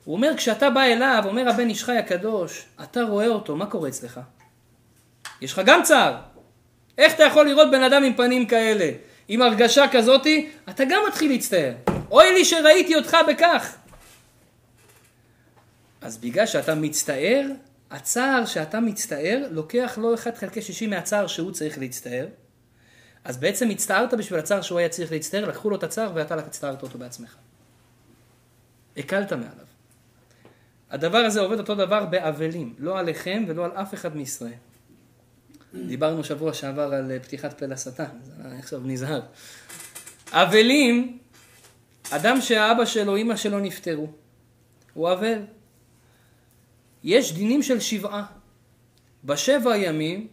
הוא אומר, כשאתה בא אליו, אומר הבן איש חי הקדוש, אתה רואה אותו, מה קורה אצלך? יש לך גם צער. איך אתה יכול לראות בן אדם עם פנים כאלה, עם הרגשה כזאתי, אתה גם מתחיל להצטער. אוי לי שראיתי אותך בכך. אז בגלל שאתה מצטער, הצער שאתה מצטער, לוקח לו 1 חלקי 60 מהצער שהוא צריך להצטער. אז בעצם הצטערת בשביל הצער שהוא היה צריך להצטער, לקחו לו את הצער ואתה הצטערת אותו בעצמך. הקלת מעליו. הדבר הזה עובד אותו דבר באבלים, לא עליכם ולא על אף אחד מישראל. דיברנו שבוע שעבר על פתיחת פה לשטן, אני עכשיו נזהר. אבלים, אדם שאבא שלו, אמא שלו נפטרו, הוא אבל. יש דינים של שבעה. בשבע ימים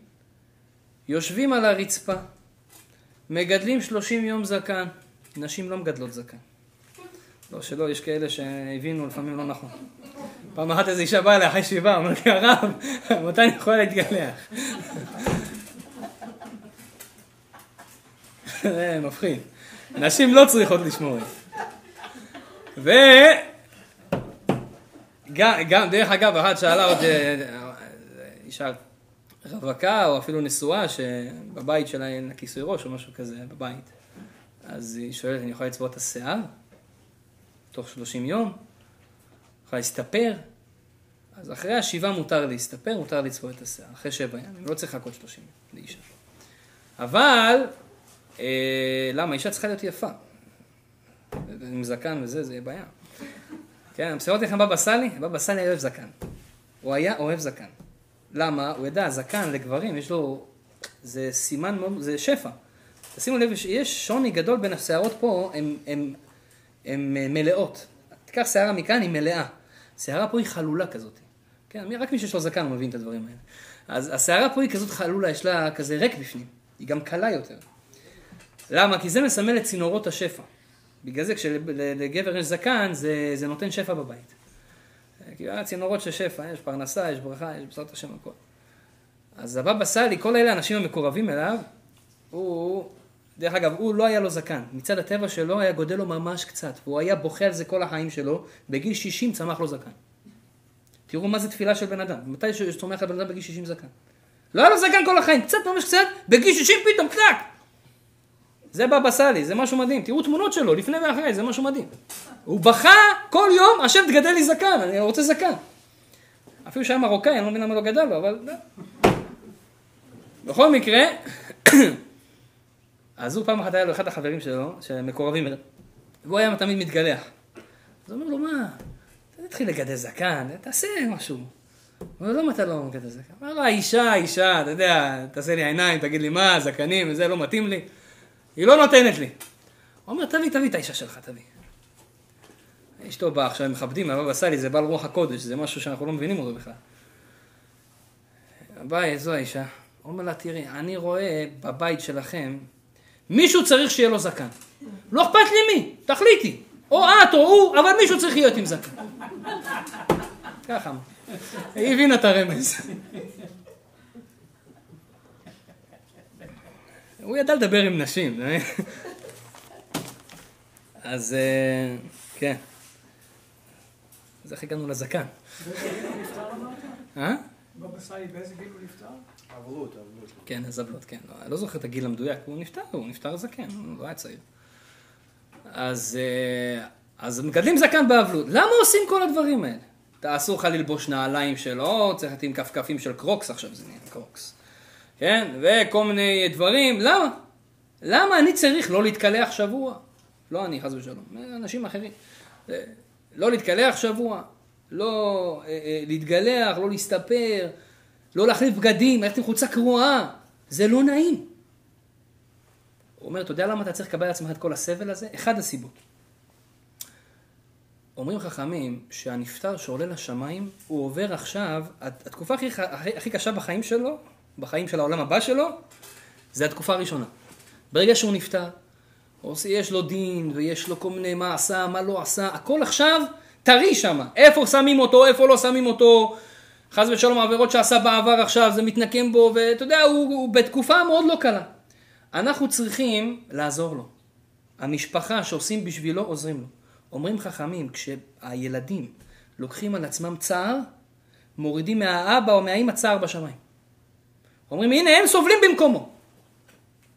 יושבים על הרצפה, מגדלים שלושים יום זקן. נשים לא מגדלות זקן. לא, שלא, יש כאלה שהבינו לפעמים לא נכון. פעם אחת איזו אישה באה אליי אחרי שבעה, אמרתי, הרב, מתי אני יכולה להתגלח? זה מפחיד. נשים לא צריכות לשמור את זה. ו... גם, דרך אגב, אחת שאלה עוד אה, אישה רווקה או אפילו נשואה שבבית שלה אין כיסוי ראש או משהו כזה בבית. אז היא שואלת, אני יכולה לצבוע את השיער? תוך 30 יום? יכולה להסתפר? אז אחרי השבעה מותר להסתפר, מותר לצבוע את השיער, אחרי שבע ימים, לא צריך לחכות 30 יום לאישה. אבל, אה, למה? אישה צריכה להיות יפה. עם זקן וזה, זה יהיה בעיה. כן, בסדר לכם בבא סאלי? בבא סאלי אוהב זקן. הוא היה אוהב זקן. למה? הוא ידע, זקן לגברים, יש לו, זה סימן, זה שפע. תשימו לב, יש שוני גדול בין השערות פה, הן מלאות. תיקח שערה מכאן, היא מלאה. שערה פה היא חלולה כזאת. כן, רק מי שיש לו זקן מבין את הדברים האלה. אז השערה פה היא כזאת חלולה, יש לה כזה ריק בפנים. היא גם קלה יותר. למה? כי זה מסמל את צינורות השפע. בגלל זה כשלגבר יש זקן, זה, זה נותן שפע בבית. כי הצינורות של שפע, יש פרנסה, יש ברכה, יש בעזרת השם הכל. אז הבבא סאלי, כל אלה האנשים המקורבים אליו, הוא, דרך אגב, הוא לא היה לו זקן. מצד הטבע שלו היה גודל לו ממש קצת, והוא היה בוכה על זה כל החיים שלו, בגיל 60 צמח לו זקן. תראו מה זה תפילה של בן אדם, מתי שצומח לבן אדם בגיל 60 זקן. לא היה לו זקן כל החיים, קצת ממש קצת, בגיל 60 פתאום קצת. זה בבא סאלי, זה משהו מדהים. תראו תמונות שלו, לפני ואחרי, זה משהו מדהים. הוא בכה כל יום, השם תגדל לי זקן, אני רוצה זקן. אפילו שהיה מרוקאי, אני לא מבין למה לא גדל לו, אבל... בכל מקרה, אז הוא פעם אחת היה לו אחד החברים שלו, שמקורבים אליו, והוא היה תמיד מתגלח. אז הוא אומר לו, מה, תתחיל לגדל זקן, תעשה משהו. הוא אומר, למה אתה לא מגדל זקן? הוא אומר לו, האישה, האישה, אתה יודע, תעשה לי עיניים, תגיד לי מה, זקנים וזה, לא מתאים לי. היא לא נותנת לי. הוא אומר, תביא, תביא את האישה שלך, תביא. אשתו באה עכשיו, הם מכבדים, הבבא סאלי זה בעל רוח הקודש, זה משהו שאנחנו לא מבינים אותו בכלל. באה זו האישה, הוא אומר לה, תראי, אני רואה בבית שלכם, מישהו צריך שיהיה לו זקן. לא אכפת לי מי, תחליטי. או את או הוא, אבל מישהו צריך להיות עם זקן. ככה. היא הבינה את הרמז. הוא ידע לדבר עם נשים. אה? אז אה, כן. אז איך הגענו לזקן? אה? בבא סאלי באיזה גיל הוא נפטר? אבלות, אבלות. כן, הזבלות, כן. לא, אני לא זוכר את הגיל המדויק, הוא נפטר, הוא נפטר זקן, הוא לא היה צעיר. אז, אה, אז מגדלים זקן באבלות. למה עושים כל הדברים האלה? אסור לך ללבוש נעליים שלו, צריך עם כפכפים של קרוקס עכשיו, זה נהיה קרוקס. כן? וכל מיני דברים. למה? למה אני צריך לא להתקלח שבוע? לא אני, חס ושלום, אנשים אחרים. אה, לא להתקלח שבוע, לא אה, להתגלח, לא להסתפר, לא להחליף בגדים, ללכת עם חולצה קרועה. זה לא נעים. הוא אומר, אתה יודע למה אתה צריך לקבל על עצמך את כל הסבל הזה? אחד הסיבות. אומרים חכמים שהנפטר שעולה לשמיים, הוא עובר עכשיו, התקופה הכי, הכי, הכי קשה בחיים שלו, בחיים של העולם הבא שלו, זה התקופה הראשונה. ברגע שהוא נפטר, יש לו דין, ויש לו כל מיני מה עשה, מה לא עשה, הכל עכשיו טרי שם. איפה שמים אותו, איפה לא שמים אותו, חס ושלום העבירות שעשה בעבר עכשיו, זה מתנקם בו, ואתה יודע, הוא, הוא בתקופה מאוד לא קלה. אנחנו צריכים לעזור לו. המשפחה שעושים בשבילו, עוזרים לו. אומרים חכמים, כשהילדים לוקחים על עצמם צער, מורידים מהאבא או מהאמא צער בשמיים. אומרים, הנה, הם סובלים במקומו.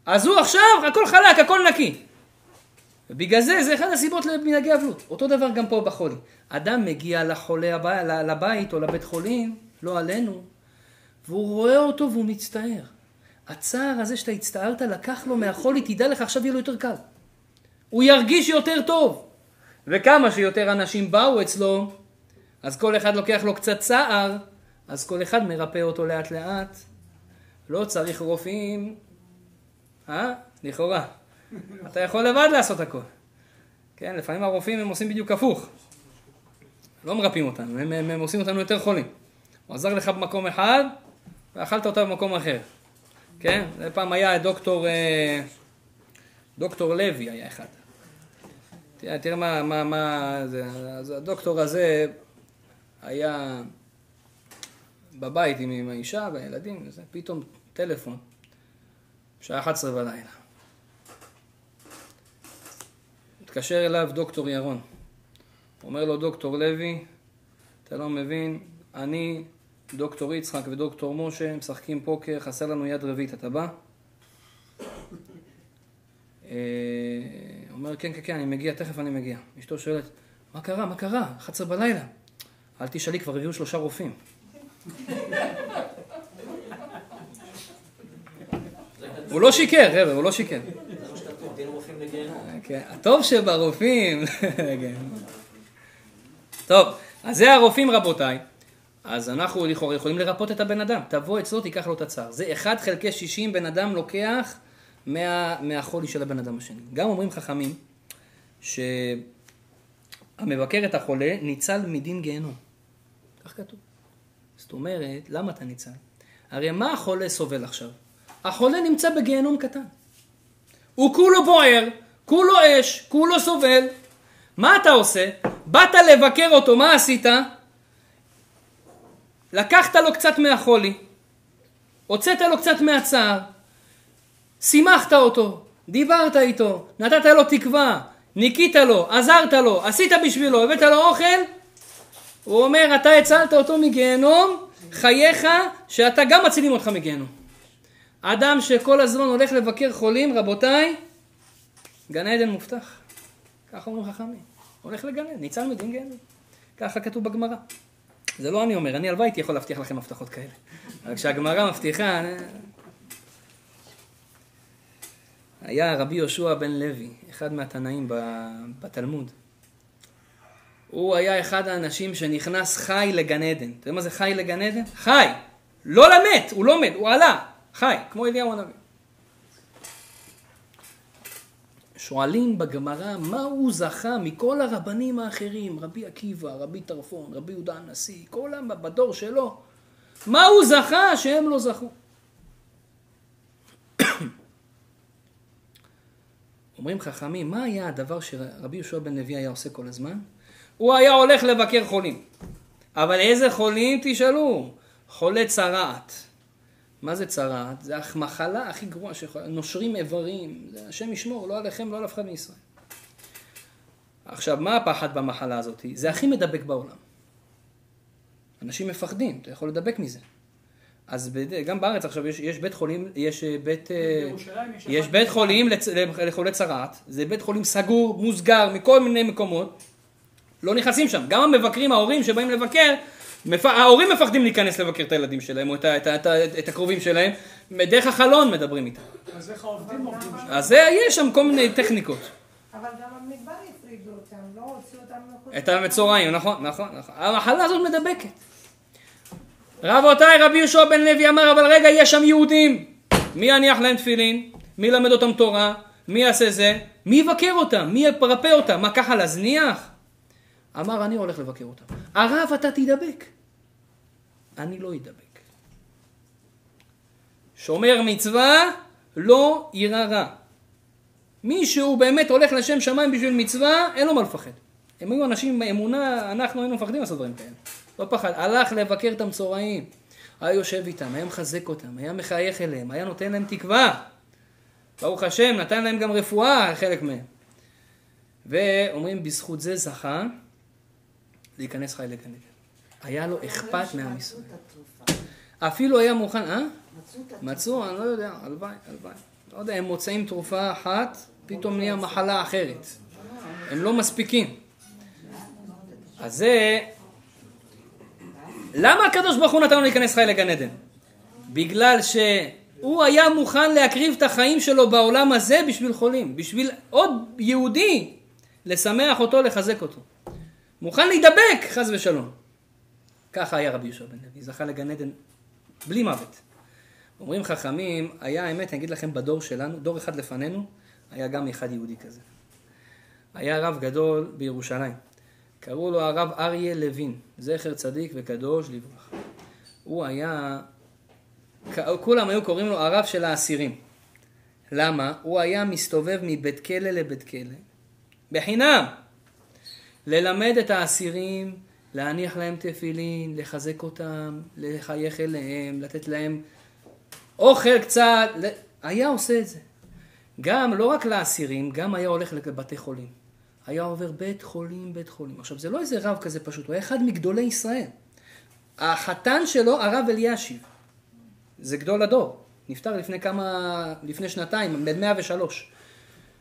אז הוא עכשיו, הכל חלק, הכל נקי. ובגלל זה, זה אחד הסיבות למנהגי אבלות. אותו דבר גם פה בחולי. אדם מגיע לחולה הבא, לבית או לבית חולים, לא עלינו, והוא רואה אותו והוא מצטער. הצער הזה שאתה הצטערת לקח לו מהחולי, תדע לך, עכשיו יהיה לו יותר קל. הוא ירגיש יותר טוב. וכמה שיותר אנשים באו אצלו, אז כל אחד לוקח לו קצת צער, אז כל אחד מרפא אותו לאט לאט. לא צריך רופאים, אה? לכאורה. אתה יכול לבד לעשות הכל. כן, לפעמים הרופאים הם עושים בדיוק הפוך. לא מרפאים אותנו, הם, הם, הם עושים אותנו יותר חולים. הוא עזר לך במקום אחד, ואכלת אותה במקום אחר. כן? פעם היה דוקטור, אה, דוקטור לוי היה אחד. תראה, תראה מה, מה, מה זה, אז הדוקטור הזה היה בבית עם, עם האישה והילדים, וזה, פתאום טלפון, שעה 11 בלילה. מתקשר אליו דוקטור ירון. אומר לו דוקטור לוי, אתה לא מבין, אני, דוקטור יצחק ודוקטור משה משחקים פוקר, חסר לנו יד רביעית, אתה בא? אה, אומר, כן, כן, כן, אני מגיע, תכף אני מגיע. אשתו שואלת, מה קרה, מה קרה? 11 בלילה. אל תשאלי, כבר הביאו שלושה רופאים. הוא לא שיקר, חבר'ה, הוא לא שיקר. כן, הטוב שברופאים. [laughs] טוב, אז זה הרופאים רבותיי. אז אנחנו לכאורה יכולים לרפות את הבן אדם. תבוא אצלו, תיקח לו את הצער. זה 1 חלקי 60 בן אדם לוקח מה, מהחולי של הבן אדם השני. גם אומרים חכמים שהמבקר את החולה ניצל מדין גיהנום. כך כתוב. זאת אומרת, למה אתה ניצל? הרי מה החולה סובל עכשיו? החולה נמצא בגיהנום קטן. הוא כולו בוער, כולו אש, כולו סובל. מה אתה עושה? באת לבקר אותו, מה עשית? לקחת לו קצת מהחולי, הוצאת לו קצת מהצער, שימחת אותו, דיברת איתו, נתת לו תקווה, ניקית לו, עזרת לו, עשית בשבילו, הבאת לו אוכל, הוא אומר, אתה הצלת אותו מגיהנום, חייך שאתה גם מצילים אותך מגיהנום. אדם שכל הזמן הולך לבקר חולים, רבותיי, גן עדן מובטח. ככה אומרים חכמים. הולך לגן עדן, ניצל מדין גיהנום. ככה כתוב בגמרא. זה לא אני אומר, אני הלוואי הייתי יכול להבטיח לכם הבטחות כאלה. אבל כשהגמרא מבטיחה... היה רבי יהושע בן לוי, אחד מהתנאים בתלמוד. הוא היה אחד האנשים שנכנס חי לגן עדן. אתה יודע מה זה חי לגן עדן? חי! לא למת, הוא לא מת, הוא עלה. חי, כמו אליהו הנביא. שואלים בגמרא מה הוא זכה מכל הרבנים האחרים, רבי עקיבא, רבי טרפון, רבי יהודה הנשיא, כולם בדור שלו, מה הוא זכה שהם לא זכו? [coughs] אומרים חכמים, מה היה הדבר שרבי יהושע בן לוי היה עושה כל הזמן? הוא היה הולך לבקר חולים. אבל איזה חולים תשאלו? חולי צרעת. מה זה צרעת? זה המחלה הכי גרועה שיכולה, נושרים איברים, זה השם ישמור, לא עליכם, לא על אף אחד מישראל. עכשיו, מה הפחד במחלה הזאת? זה הכי מדבק בעולם. אנשים מפחדים, אתה יכול לדבק מזה. אז בד... גם בארץ עכשיו יש, יש בית חולים, יש אה, בית, אה, יש יש בית. חולים לצ... לחולי צרעת, זה בית חולים סגור, מוסגר, מכל מיני מקומות, לא נכנסים שם. גם המבקרים, ההורים שבאים לבקר, מפ... ההורים מפחדים להיכנס לבקר את הילדים שלהם, או את. את. את. את הקרובים שלהם, דרך החלון מדברים איתם. אז איך העובדים עובדים שם? אז זה, יש שם כל מיני טכניקות. אבל גם המדבר הפרידו אותם, לא הוציאו אותם מחוץ... את המצורעים, נכון, נכון, נכון. המחלה הזאת מדבקת. רבותיי, רבי יהושע בן לוי אמר, אבל רגע, יש שם יהודים. מי יניח להם תפילין? מי ילמד אותם תורה? מי יעשה זה? מי יבקר אותם? מי ירפא אותם? מה, ככה להזניח? אמר, אני הולך לבקר אותם. הרב, אתה תדבק. אני לא אדבק. שומר מצווה, לא יירא רע. מי שהוא באמת הולך לשם שמיים בשביל מצווה, אין לו מה לפחד. הם היו אנשים עם אמונה, אנחנו היינו מפחדים לעשות דברים כאלה. לא פחד. הלך לבקר את המצורעים. היה יושב איתם, היה מחזק אותם, היה מחייך אליהם, היה נותן להם תקווה. ברוך השם, נתן להם גם רפואה, חלק מהם. ואומרים, בזכות זה זכה להיכנס חי לגן עדן. היה לו אכפת מעם ישראל. אפילו היה מוכן, אה? מצאו, אני לא יודע, הלוואי, הלוואי. לא יודע, הם מוצאים תרופה אחת, פתאום נהיה מחלה אחרת. הם לא מספיקים. אז זה... למה הקדוש ברוך הוא נתן לו להיכנס חי לגן עדן? בגלל שהוא היה מוכן להקריב את החיים שלו בעולם הזה בשביל חולים, בשביל עוד יהודי, לשמח אותו, לחזק אותו. מוכן להידבק, חס ושלום. ככה היה רבי יהושע בן לוי, זכה לגן עדן בלי מוות. אומרים חכמים, היה, האמת, אני אגיד לכם, בדור שלנו, דור אחד לפנינו, היה גם אחד יהודי כזה. היה רב גדול בירושלים. קראו לו הרב אריה לוין, זכר צדיק וקדוש לברכה. הוא היה, כולם היו קוראים לו הרב של האסירים. למה? הוא היה מסתובב מבית כלא לבית כלא, בחינם, ללמד את האסירים, להניח להם תפילין, לחזק אותם, לחייך אליהם, לתת להם אוכל קצת, היה עושה את זה. גם, לא רק לאסירים, גם היה הולך לבתי חולים. היה עובר בית חולים, בית חולים. עכשיו, זה לא איזה רב כזה פשוט, הוא היה אחד מגדולי ישראל. החתן שלו, הרב אלישיב. זה גדול הדור. נפטר לפני כמה, לפני שנתיים, בן 103.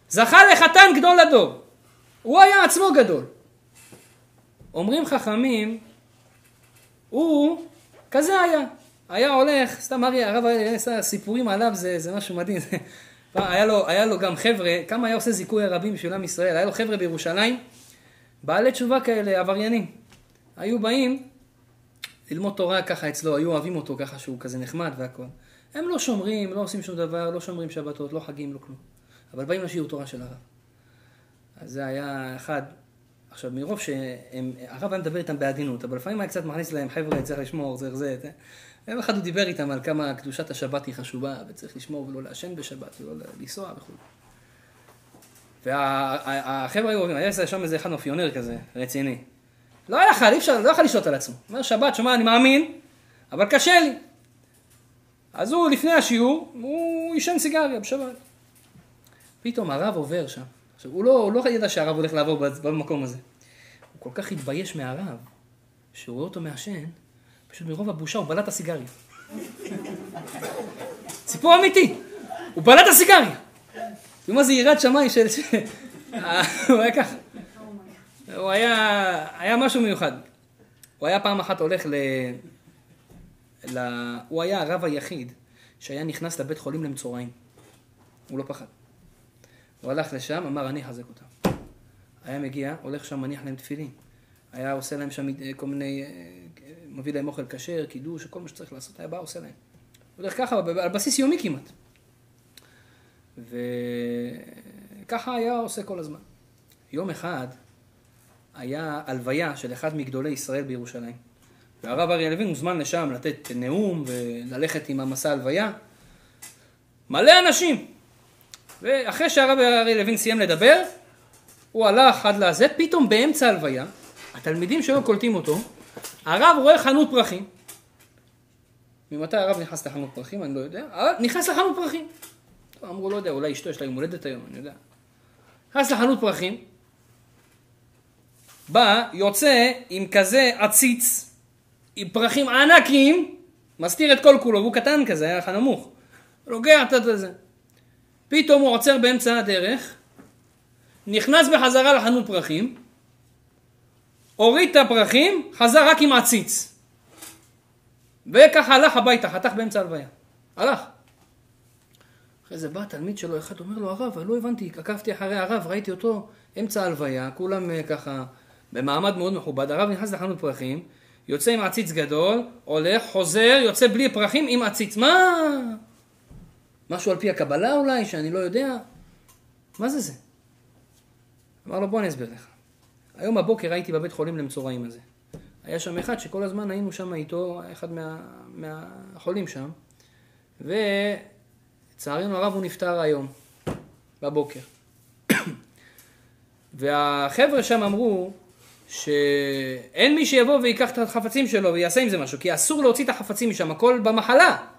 זכה לחתן גדול הדור. הוא היה עצמו גדול. אומרים חכמים, הוא כזה היה. היה הולך, סתם אריה, הרב סיפורים עליו, זה, זה משהו מדהים. [laughs] היה לו, היה לו גם חבר'ה, כמה היה עושה זיכוי הרבים בשביל עם ישראל, היה לו חבר'ה בירושלים, בעלי תשובה כאלה, עבריינים. היו באים ללמוד תורה ככה אצלו, היו אוהבים אותו ככה שהוא כזה נחמד והכל. הם לא שומרים, לא עושים שום דבר, לא שומרים שבתות, לא חגים, לא כלום. אבל באים לשיעור תורה של הרב. אז זה היה אחד. עכשיו, מרוב שהרב היה מדבר איתם בעדינות, אבל לפעמים היה קצת מכניס להם, חבר'ה, צריך לשמור, צריך זה, זה. יום אחד הוא דיבר איתם על כמה קדושת השבת היא חשובה, וצריך לשמור ולא לעשן בשבת, ולא לנסוע וכו'. והחבר'ה היו אוהבים, היה שם איזה אחד מאפיונר כזה, רציני. לא היה יכול, אי אפשר, לא יכול לשלוט על עצמו. אומר שבת, שומע, אני מאמין, אבל קשה לי. אז הוא, לפני השיעור, הוא עישן סיגריה בשבת. פתאום הרב עובר שם. עכשיו, הוא לא, הוא לא ידע שהרב הולך לעבור במקום הזה. הוא כל כך התבייש מהרב, שהוא רואה אותו מעשן, פשוט מרוב הבושה הוא בלע את הסיגריה. [laughs] סיפור אמיתי, הוא בלע את הסיגריה. תראו מה זה יראת שמיים של... [laughs] הוא היה ככה. הוא היה, היה משהו מיוחד. הוא היה פעם אחת הולך ל... ל... הוא היה הרב היחיד שהיה נכנס לבית חולים למצורעים. הוא לא פחד. הוא הלך לשם, אמר אני אחזק אותם. היה מגיע, הולך שם, מניח להם תפילין. היה עושה להם שם כל מיני, מביא להם אוכל כשר, קידוש, כל מה שצריך לעשות, היה בא, עושה להם. הולך ככה, על בסיס יומי כמעט. וככה ככה היה עושה כל הזמן. יום אחד היה הלוויה של אחד מגדולי ישראל בירושלים. והרב אריה לוין הוזמן לשם לתת נאום וללכת עם המסע הלוויה. מלא אנשים. ואחרי שהרב אריה לוין סיים לדבר, הוא הלך עד לזה, פתאום באמצע הלוויה, התלמידים שלו קולטים אותו, הרב רואה חנות פרחים. ממתי הרב נכנס לחנות פרחים? אני לא יודע. נכנס לחנות פרחים. אמרו, לא יודע, אולי אשתו יש לה יום הולדת היום, אני יודע. נכנס לחנות פרחים, בא, יוצא עם כזה עציץ, עם פרחים ענקים, מסתיר את כל כולו, והוא קטן כזה, היה לך נמוך. לוגע את זה. פתאום הוא עוצר באמצע הדרך, נכנס בחזרה לחנות פרחים, הוריד את הפרחים, חזר רק עם עציץ. וככה הלך הביתה, חתך באמצע הלוויה. הלך. אחרי זה בא תלמיד שלו, אחד אומר לו, הרב, לא הבנתי, עקבתי אחרי הרב, ראיתי אותו אמצע הלוויה, כולם אה, ככה במעמד מאוד מכובד, הרב נכנס לחנות פרחים, יוצא עם עציץ גדול, הולך, חוזר, יוצא בלי פרחים עם עציץ. מה? משהו על פי הקבלה אולי, שאני לא יודע? מה זה זה? אמר לו, בוא אני אסביר לך. היום בבוקר הייתי בבית חולים למצורעים הזה. היה שם אחד שכל הזמן היינו שם איתו, אחד מה, מהחולים שם, ולצערנו הרב הוא נפטר היום, בבוקר. [coughs] והחבר'ה שם אמרו שאין מי שיבוא ויקח את החפצים שלו ויעשה עם זה משהו, כי אסור להוציא את החפצים משם, הכל במחלה.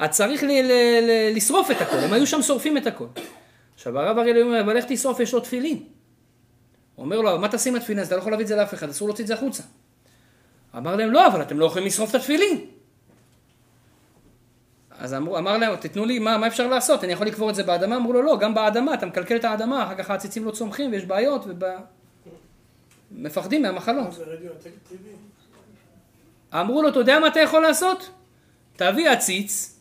אז צריך ל- ל- ל- לשרוף את הכל, הם היו שם שורפים את הכל. עכשיו הרב אריאל אומר, אבל איך תשרוף, יש לו תפילין. הוא אומר לו, מה תעשה עם התפילין? אז אתה לא יכול להביא את זה לאף אחד, אסור להוציא את זה החוצה. אמר להם, לא, אבל אתם לא יכולים לשרוף את התפילין. אז אמר, אמר להם, תתנו לי, מה, מה אפשר לעשות? אני יכול לקבור את זה באדמה? אמרו לו, לא, גם באדמה, אתה מקלקל את האדמה, אחר כך העציצים לא צומחים ויש בעיות, ומפחדים מהמחלות. זה רדיואקטיבי? אמרו לו, אתה יודע מה אתה יכול לעשות? תביא עציץ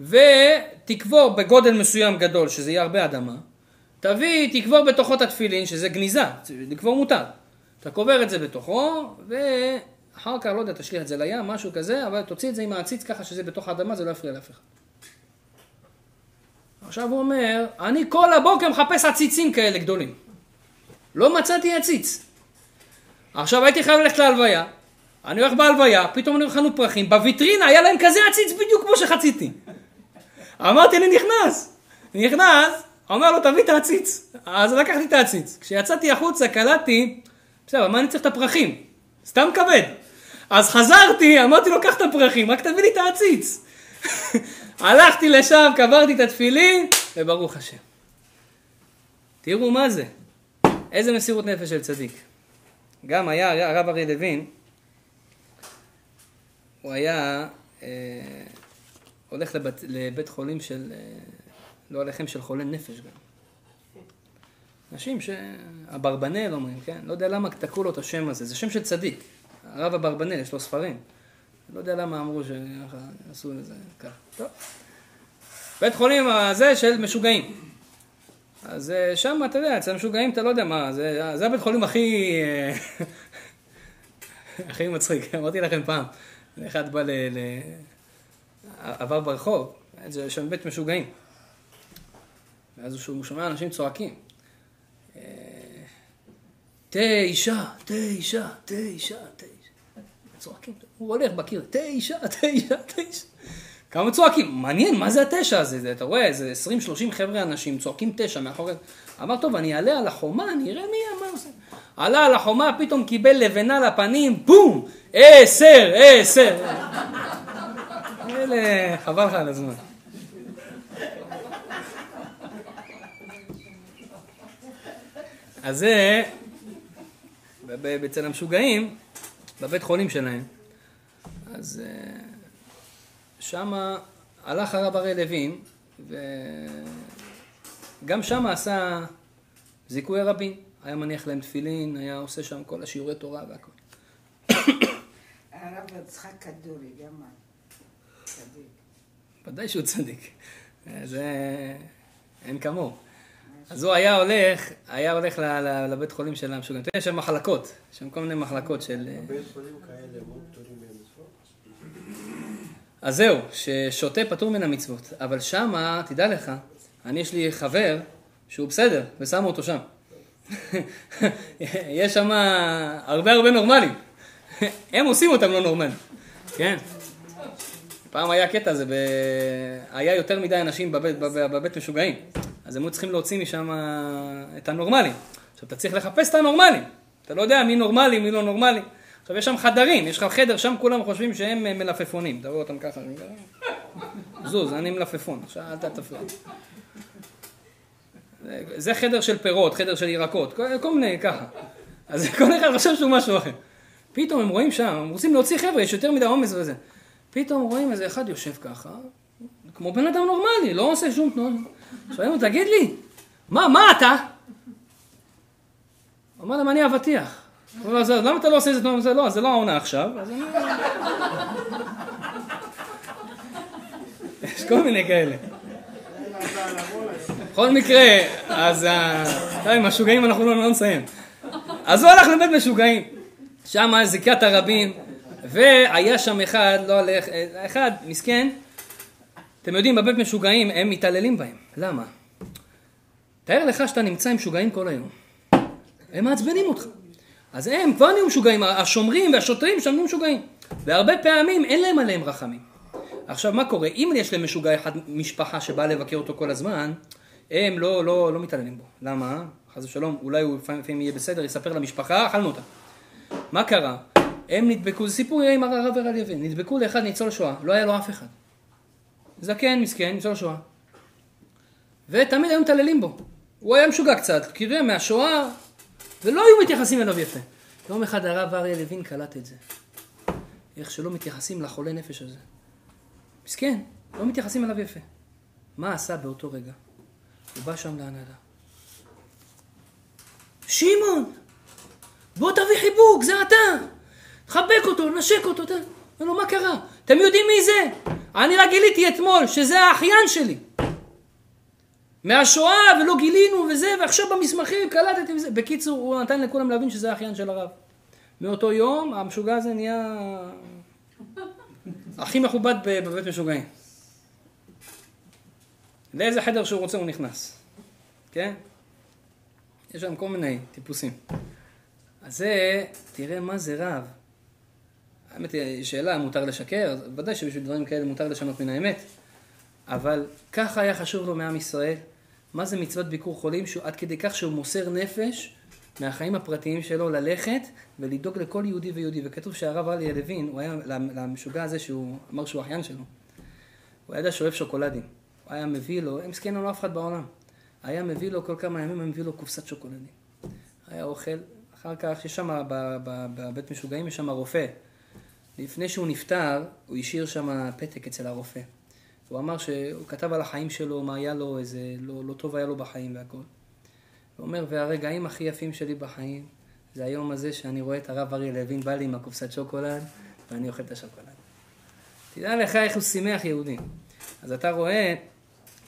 ותקבור בגודל מסוים גדול, שזה יהיה הרבה אדמה. תביא, תקבור בתוכו את התפילין, שזה גניזה, לקבור מותר. אתה קובר את זה בתוכו, ואחר כך, לא יודע, תשליך את זה לים, משהו כזה, אבל תוציא את זה עם העציץ ככה שזה בתוך האדמה, זה לא יפריע לאף אחד. עכשיו הוא אומר, אני כל הבוקר מחפש עציצים כאלה גדולים. לא מצאתי עציץ. עכשיו הייתי חייב ללכת להלוויה, אני הולך בהלוויה, פתאום אני לחנות פרחים, בוויטרינה היה להם כזה עציץ בדיוק כמו שחציתי. אמרתי, אני נכנס. נכנס, אומר לו, תביא את העציץ. אז לקחתי את העציץ. כשיצאתי החוצה, קלטתי, בסדר, מה אני צריך את הפרחים? סתם כבד. אז חזרתי, אמרתי לו, קח את הפרחים, רק תביא לי את העציץ. [laughs] הלכתי לשם, קברתי את התפילין, וברוך השם. תראו מה זה. איזה מסירות נפש של צדיק. גם היה הרב אריה לוין, הוא היה אה, הולך לבית, לבית חולים של, אה, לא עליכם, של חולי נפש גם. אנשים שאברבנאל אומרים, כן? לא יודע למה תקעו לו את השם הזה, זה שם של צדיק. הרב אברבנאל, יש לו ספרים. לא יודע למה אמרו שככה עשו לזה ככה. טוב. בית חולים הזה של משוגעים. אז אה, שם, אתה יודע, אצל המשוגעים אתה לא יודע מה, זה, זה הבית חולים הכי... אה, [laughs] הכי מצחיק, אמרתי לכם פעם, אחד בא ל... ל... עבר ברחוב, זה שם בית משוגעים. ואז הוא שומע אנשים צועקים. אה, תשע, תשע, תשע, תשע. צועקים, הוא הולך בקיר, תשע, תשע, תשע. כמה צועקים, מעניין, מה זה התשע הזה? אתה רואה, איזה 20-30 חבר'ה אנשים צועקים תשע מאחורי... אמר, טוב, אני אעלה על החומה, אני אראה מי, מה עושה. עלה על החומה, פתאום קיבל לבנה לפנים, בום! עשר, עשר. אלה, חבל לך על הזמן. אז זה, אצל המשוגעים, בבית חולים שלהם, אז שמה הלך הרב הראל לוין, וגם שם עשה זיכוי רבים. היה מניח להם תפילין, היה עושה שם כל השיעורי תורה והכל. הרב יצחק כדורי, גם. ודאי שהוא צדיק. זה אין כמוהו. אז הוא היה הולך, היה הולך ל- ל- לבית חולים של המשוגעים. יש שם מחלקות, יש שם כל מיני מחלקות של... בית חולים כאלה מאוד פטורים ממצוות. אז זהו, ששותה פטור מן המצוות. אבל שמה, תדע לך, אני, יש לי חבר שהוא בסדר, ושמו אותו שם. [laughs] יש שם הרבה הרבה נורמלים. [laughs] הם עושים אותם לא נורמלים. כן. פעם היה קטע, זה ב... היה יותר מדי אנשים בבית, בבית, בבית משוגעים. אז הם היו צריכים להוציא משם את הנורמלים. עכשיו, אתה צריך לחפש את הנורמלים. אתה לא יודע מי נורמלי, מי לא נורמלי. עכשיו, יש שם חדרים, יש לך חדר, שם כולם חושבים שהם מלפפונים. אתה רואה אותם ככה. זוז, אני מלפפון, עכשיו אל תפריע. זה חדר של פירות, חדר של ירקות, כל, כל מיני ככה. אז [laughs] כל אחד חושב שהוא משהו אחר. פתאום הם רואים שם, הם רוצים להוציא חבר'ה, יש יותר מדי עומס וזה. פתאום רואים איזה אחד יושב ככה, כמו בן אדם נורמלי, לא עושה שום תנועה. שואלים לו, תגיד לי, מה, מה אתה? אמר להם, אני אבטיח. למה אתה לא עושה איזה תנועה? לא, זה לא העונה עכשיו. יש כל מיני כאלה. בכל מקרה, אז עם המשוגעים אנחנו לא נסיים. אז הוא הלך לבית משוגעים. שם זיקת הרבים, והיה שם אחד, לא הלך, אחד, מסכן, אתם יודעים, בבית משוגעים הם מתעללים בהם. למה? תאר לך שאתה נמצא עם משוגעים כל היום. הם מעצבנים אותך. אז הם כבר נהיו משוגעים, השומרים והשוטרים שם נהיו משוגעים. והרבה פעמים אין להם עליהם רחמים. עכשיו מה קורה? אם יש להם משוגע אחד, משפחה שבאה לבקר אותו כל הזמן, הם לא, לא, לא מתעללים בו. למה? חס ושלום, אולי הוא לפעמים יהיה בסדר, יספר למשפחה, אכלנו אותה. מה קרה? הם נדבקו, זה סיפור עם הרב הרב לוין, נדבקו לאחד ניצול שואה, לא היה לו אף אחד. זקן, מסכן, ניצול שואה. ותמיד היו מתעללים בו. הוא היה משוגע קצת, קריה מהשואה, ולא היו מתייחסים אליו יפה. יום אחד הרב אריה לוין קלט את זה. איך שלא מתייחסים לחולה נפש הזה. מסכן, לא מתייחסים אליו יפה. מה עשה באותו רגע? הוא בא שם להנהלה. שמעון, בוא תביא חיבוק, זה אתה. תחבק אותו, נשק אותו. אתה... אומר לו, מה קרה? אתם יודעים מי זה? אני רק גיליתי אתמול שזה האחיין שלי. מהשואה ולא גילינו וזה, ועכשיו במסמכים קלטתי וזה. בקיצור, הוא נתן לכולם להבין שזה האחיין של הרב. מאותו יום המשוגע הזה נהיה הכי מכובד בבית משוגעים. לאיזה חדר שהוא רוצה הוא נכנס, כן? יש שם כל מיני טיפוסים. אז זה, תראה מה זה רב. האמת היא, שאלה, מותר לשקר? ודאי שבשביל דברים כאלה מותר לשנות מן האמת. אבל ככה היה חשוב לו מעם ישראל. מה זה מצוות ביקור חולים? שהוא, עד כדי כך שהוא מוסר נפש מהחיים הפרטיים שלו ללכת ולדאוג לכל יהודי ויהודי. וכתוב שהרב עלי לוין, הוא היה למשוגע הזה שהוא אמר שהוא אחיין שלו. הוא יודע שאוהב שוקולדים. הוא היה מביא לו, הם מסכן לו אף אחד בעולם. היה מביא לו כל כמה ימים, היה מביא לו קופסת שוקולדים. היה אוכל, אחר כך יש שם, בבית משוגעים יש שם רופא. לפני שהוא נפטר, הוא השאיר שם פתק אצל הרופא. הוא אמר שהוא כתב על החיים שלו, מה היה לו, איזה לא, לא טוב היה לו בחיים והכל. הוא אומר, והרגעים הכי יפים שלי בחיים, זה היום הזה שאני רואה את הרב אריה לוין בא לי עם הקופסת שוקולד, ואני אוכל את השוקולד. תדע לך איך הוא שימח יהודים. אז אתה רואה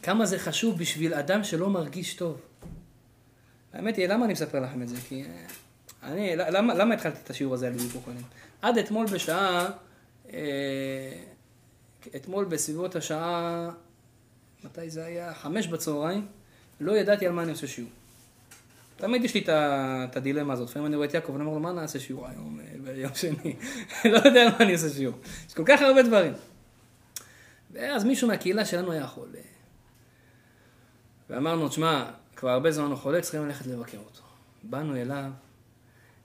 כמה זה חשוב בשביל אדם שלא מרגיש טוב. האמת היא, למה אני מספר לכם את זה? כי אה, אני, למה, למה התחלתי את השיעור הזה על ביקור חולים? עד אתמול בשעה, אה, אתמול בסביבות השעה, מתי זה היה? חמש בצהריים, לא ידעתי על מה אני עושה שיעור. תמיד יש לי את הדילמה הזאת, לפעמים אני רואה את יעקב ואני אומר לו, מה נעשה שיעור היום אה, ביום שני? [laughs] לא יודע על מה אני עושה שיעור. יש כל כך הרבה דברים. ואז מישהו מהקהילה שלנו היה חולה. ואמרנו, תשמע, כבר הרבה זמן הוא חולה, צריכים ללכת לבקר אותו. באנו אליו,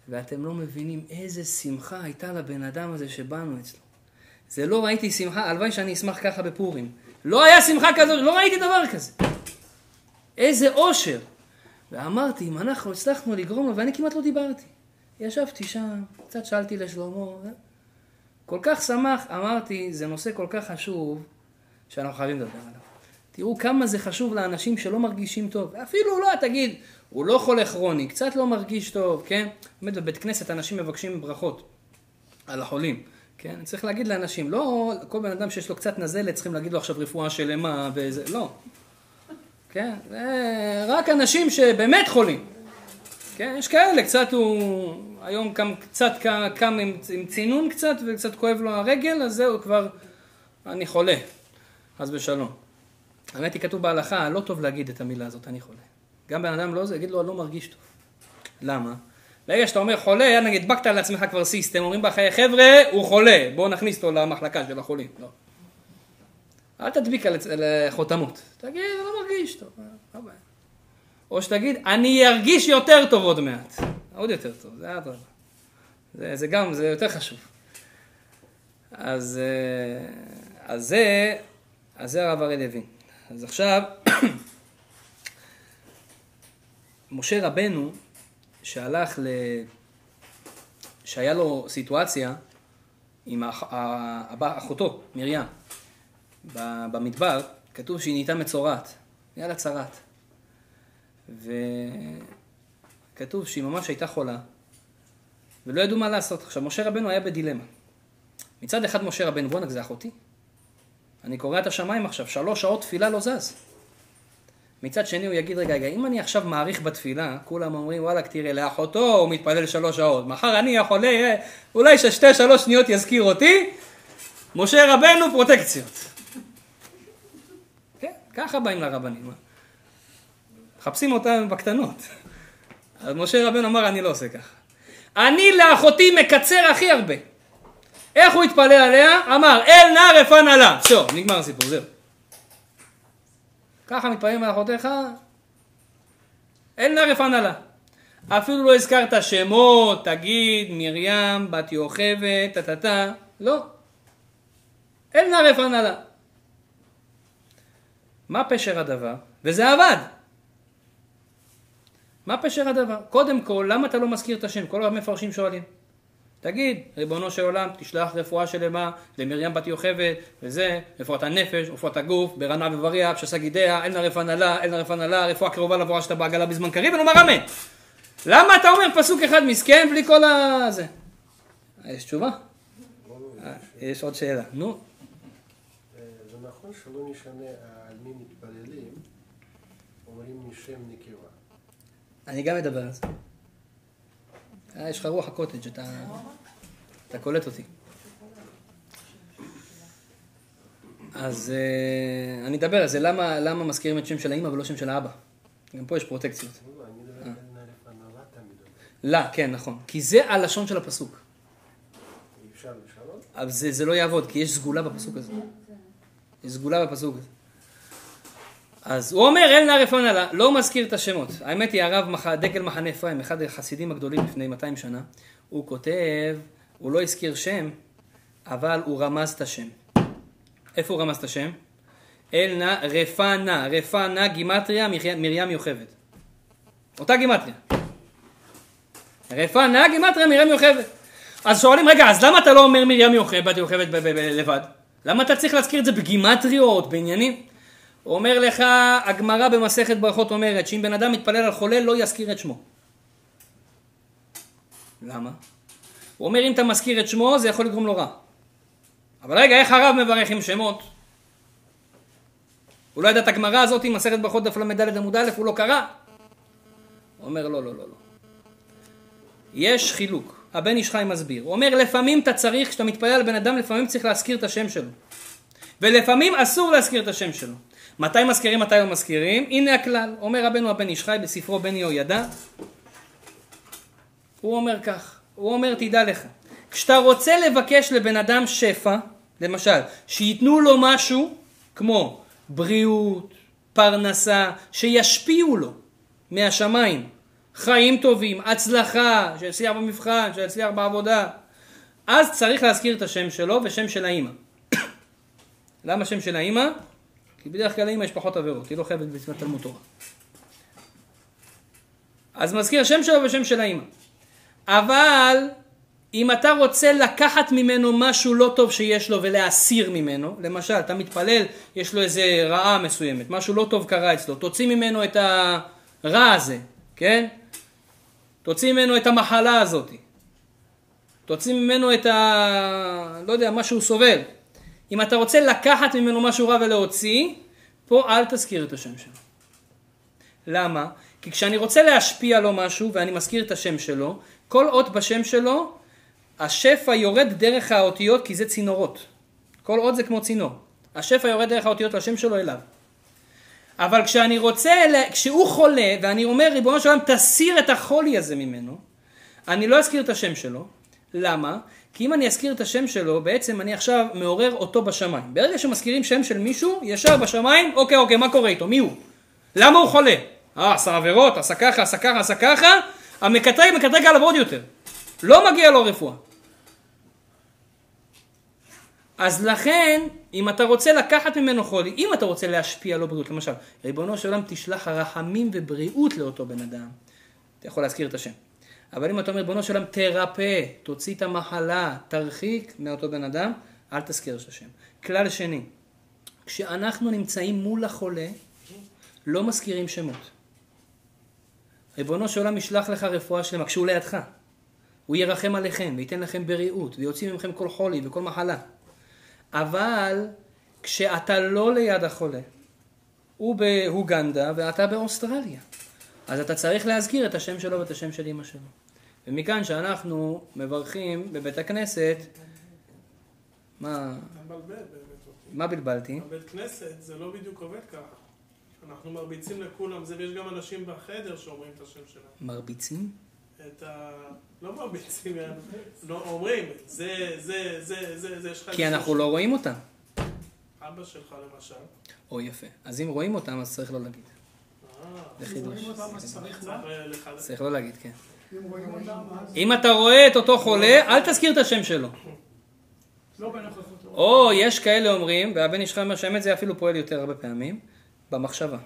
ואתם לא מבינים איזה שמחה הייתה לבן אדם הזה שבאנו אצלו. זה לא ראיתי שמחה, הלוואי שאני אשמח ככה בפורים. לא היה שמחה כזאת, לא ראיתי דבר כזה. איזה אושר. ואמרתי, אם אנחנו הצלחנו לגרום לו, ואני כמעט לא דיברתי. ישבתי שם, קצת שאלתי לשלמה, כל כך שמח, אמרתי, זה נושא כל כך חשוב, שאנחנו חייבים לדבר עליו. תראו כמה זה חשוב לאנשים שלא מרגישים טוב. אפילו לא, תגיד, הוא לא חולה כרוני, קצת לא מרגיש טוב, כן? באמת בבית כנסת אנשים מבקשים ברכות על החולים. כן? צריך להגיד לאנשים, לא כל בן אדם שיש לו קצת נזלת צריכים להגיד לו עכשיו רפואה שלמה וזה, לא. כן? רק אנשים שבאמת חולים. כן? יש כאלה, קצת הוא היום קם, קצת קם עם, עם צינון קצת וקצת כואב לו הרגל, אז זהו כבר, אני חולה, חס ושלום. האמת היא כתוב בהלכה, לא טוב להגיד את המילה הזאת, אני חולה. גם בן אדם לא זה, יגיד לו, אני לא מרגיש טוב. למה? ברגע שאתה אומר חולה, נגיד, הדבקת לעצמך כבר סיסטם, אומרים בחיי, חבר'ה, הוא חולה, בואו נכניס אותו למחלקה של החולים. לא. אל תדביק על, על חותמות. תגיד, אני לא מרגיש טוב. או שתגיד, אני ארגיש יותר טוב עוד מעט. עוד יותר טוב, זה אדרבה. זה, זה גם, זה יותר חשוב. אז, אה, אז זה, אז זה הרב הראל לוין. אז עכשיו, [coughs] משה רבנו, שהלך ל... שהיה לו סיטואציה עם אח... אחותו, מרים, במדבר, כתוב שהיא נהייתה מצורעת, היה לה צרעת. וכתוב שהיא ממש הייתה חולה, ולא ידעו מה לעשות. עכשיו, משה רבנו היה בדילמה. מצד אחד משה רבנו, בואנה, זה אחותי. אני קורע את השמיים עכשיו, שלוש שעות תפילה לא זז. מצד שני הוא יגיד, רגע, רגע, אם אני עכשיו מעריך בתפילה, כולם אומרים, וואלכ, תראה, לאחותו הוא מתפלל שלוש שעות, מחר אני החולה, אה, אולי ששתי שלוש שניות יזכיר אותי, משה רבנו פרוטקציות. כן, ככה באים לרבנים. מחפשים אותם בקטנות. אז משה רבנו אמר, אני לא עושה ככה. אני לאחותי מקצר הכי הרבה. איך הוא התפלל עליה? אמר, אל נא רפא נא זהו, נגמר הסיפור, זהו. ככה מתפללים אחותיך, אל נא רפא נא אפילו לא הזכרת שמות, תגיד, מרים, בת יוכבד, טה-טה-טה, לא. אל נא רפא נא מה פשר הדבר? וזה עבד. מה פשר הדבר? קודם כל, למה אתה לא מזכיר את השם? כל המפרשים שואלים. תגיד, ריבונו של עולם, תשלח רפואה שלמה למרים בת יוכבד, וזה, רפואת הנפש, רפואת הגוף, ברנה ובריאה, פשסה גידיה, אין לה רפואה נלה, אין לה רפואה נלה, רפואה קרובה לבואה שאתה בעגלה בזמן קריב, ונאמר אמן. למה אתה אומר פסוק אחד מסכן בלי כל ה... זה? יש תשובה? אה, יש עוד שאלה, נו. זה נכון שלא משנה על מי מתפללים, אומרים משם נקבה. אני גם מדבר על זה. אה, יש לך רוח הקוטג', אתה, אתה קולט אותי. אז uh, אני אדבר על זה, למה, למה מזכירים את שם של האמא ולא שם של האבא? גם פה יש פרוטקציות. לא, כן, נכון. כי זה הלשון של הפסוק. אי אפשר לשנות? אבל זה, זה לא יעבוד, כי יש סגולה בפסוק הזה. יש סגולה בפסוק הזה. אז הוא אומר, אל נא רפואה נא לא מזכיר את השמות. האמת היא, הרב מח... דגל מחנה אפרים, אחד החסידים הגדולים לפני 200 שנה, הוא כותב, הוא לא הזכיר שם, אבל הוא רמז את השם. איפה הוא רמז את השם? אל נא רפא נא, רפא נא גימטריה מרים יוכבד. אותה גימטריה. רפא נא גימטריה מרים יוכבד. אז שואלים, רגע, אז למה אתה לא אומר מרים יוכבד, יוכבד לבד? למה אתה צריך להזכיר את זה בגימטריות, בעניינים? אומר לך, הגמרא במסכת ברכות אומרת שאם בן אדם מתפלל על חולה לא יזכיר את שמו. למה? הוא אומר אם אתה מזכיר את שמו זה יכול לגרום לו רע. אבל רגע, איך הרב מברך עם שמות? הוא לא ידע את הגמרא הזאת מסכת ברכות דף ל"ד עמוד א', הוא לא קרא. הוא אומר לא, לא, לא, לא. יש חילוק. הבן איש חי מסביר. הוא אומר לפעמים אתה צריך, כשאתה מתפלל על בן אדם, לפעמים צריך להזכיר את השם שלו. ולפעמים אסור להזכיר את השם שלו. מתי מזכירים, מתי לא מזכירים? הנה הכלל, אומר רבנו הבן איש חי בספרו בן יהוידע, הוא אומר כך, הוא אומר תדע לך, כשאתה רוצה לבקש לבן אדם שפע, למשל, שייתנו לו משהו כמו בריאות, פרנסה, שישפיעו לו מהשמיים, חיים טובים, הצלחה, שיצליח במבחן, שיצליח בעבודה, אז צריך להזכיר את השם שלו ושם של האימא. [coughs] למה שם של האימא? כי בדרך כלל לאמא יש פחות עבירות, היא לא חייבת במצוות תלמוד תורה. אז מזכיר שם שלו ושם של האמא. אבל אם אתה רוצה לקחת ממנו משהו לא טוב שיש לו ולהסיר ממנו, למשל אתה מתפלל, יש לו איזה רעה מסוימת, משהו לא טוב קרה אצלו, תוציא ממנו את הרע הזה, כן? תוציא ממנו את המחלה הזאת, תוציא ממנו את ה... לא יודע, מה שהוא סובל. אם אתה רוצה לקחת ממנו משהו רע ולהוציא, פה אל תזכיר את השם שלו. למה? כי כשאני רוצה להשפיע לו משהו ואני מזכיר את השם שלו, כל אות בשם שלו, השפע יורד דרך האותיות כי זה צינורות. כל אות זה כמו צינור. השפע יורד דרך האותיות לשם שלו אליו. אבל כשאני רוצה, כשהוא חולה, ואני אומר, ריבונו של עולם, תסיר את החולי הזה ממנו, אני לא אזכיר את השם שלו. למה? כי אם אני אזכיר את השם שלו, בעצם אני עכשיו מעורר אותו בשמיים. ברגע שמזכירים שם של מישהו, ישר בשמיים, אוקיי, אוקיי, מה קורה איתו? מי הוא? למה הוא חולה? אה, עשה עבירות, עשה ככה, עשה ככה, עשה ככה, המקטרג מקטרג עליו עוד יותר. לא מגיע לו רפואה. אז לכן, אם אתה רוצה לקחת ממנו חולי, אם אתה רוצה להשפיע לו בריאות, למשל, ריבונו של עולם תשלח רחמים ובריאות לאותו בן אדם, אתה יכול להזכיר את השם. אבל אם אתה אומר, ריבונו של עולם תרפא, תוציא את המחלה, תרחיק מאותו בן אדם, אל תזכיר את השם. כלל שני, כשאנחנו נמצאים מול החולה, לא מזכירים שמות. ריבונו של עולם ישלח לך רפואה שלמה, כשהוא לידך. הוא ירחם עליכם וייתן לכם בריאות ויוציא ממכם כל חולי וכל מחלה. אבל כשאתה לא ליד החולה, הוא באוגנדה ואתה באוסטרליה, אז אתה צריך להזכיר את השם שלו ואת השם של אמא שלו. ומכאן שאנחנו מברכים בבית הכנסת, מה. מה בלבלתי? הבית כנסת זה לא בדיוק עובד ככה. אנחנו מרביצים לכולם זה, ויש גם אנשים בחדר שאומרים את השם שלהם. מרביצים? את ה... לא מרביצים. לא, אומרים, זה, זה, זה, זה, זה, יש לך... כי אנחנו לא רואים אותם. אבא שלך למשל. או יפה. אז אם רואים אותם, אז צריך לא להגיד. אה, זה חידוש. צריך אה, לחלק. צריך לא להגיד, כן. אם אתה רואה את אותו חולה, אל תזכיר את השם שלו. לא. או יש כאלה אומרים, והבן איש חי אומר שהאמת זה אפילו פועל יותר הרבה פעמים, במחשבה.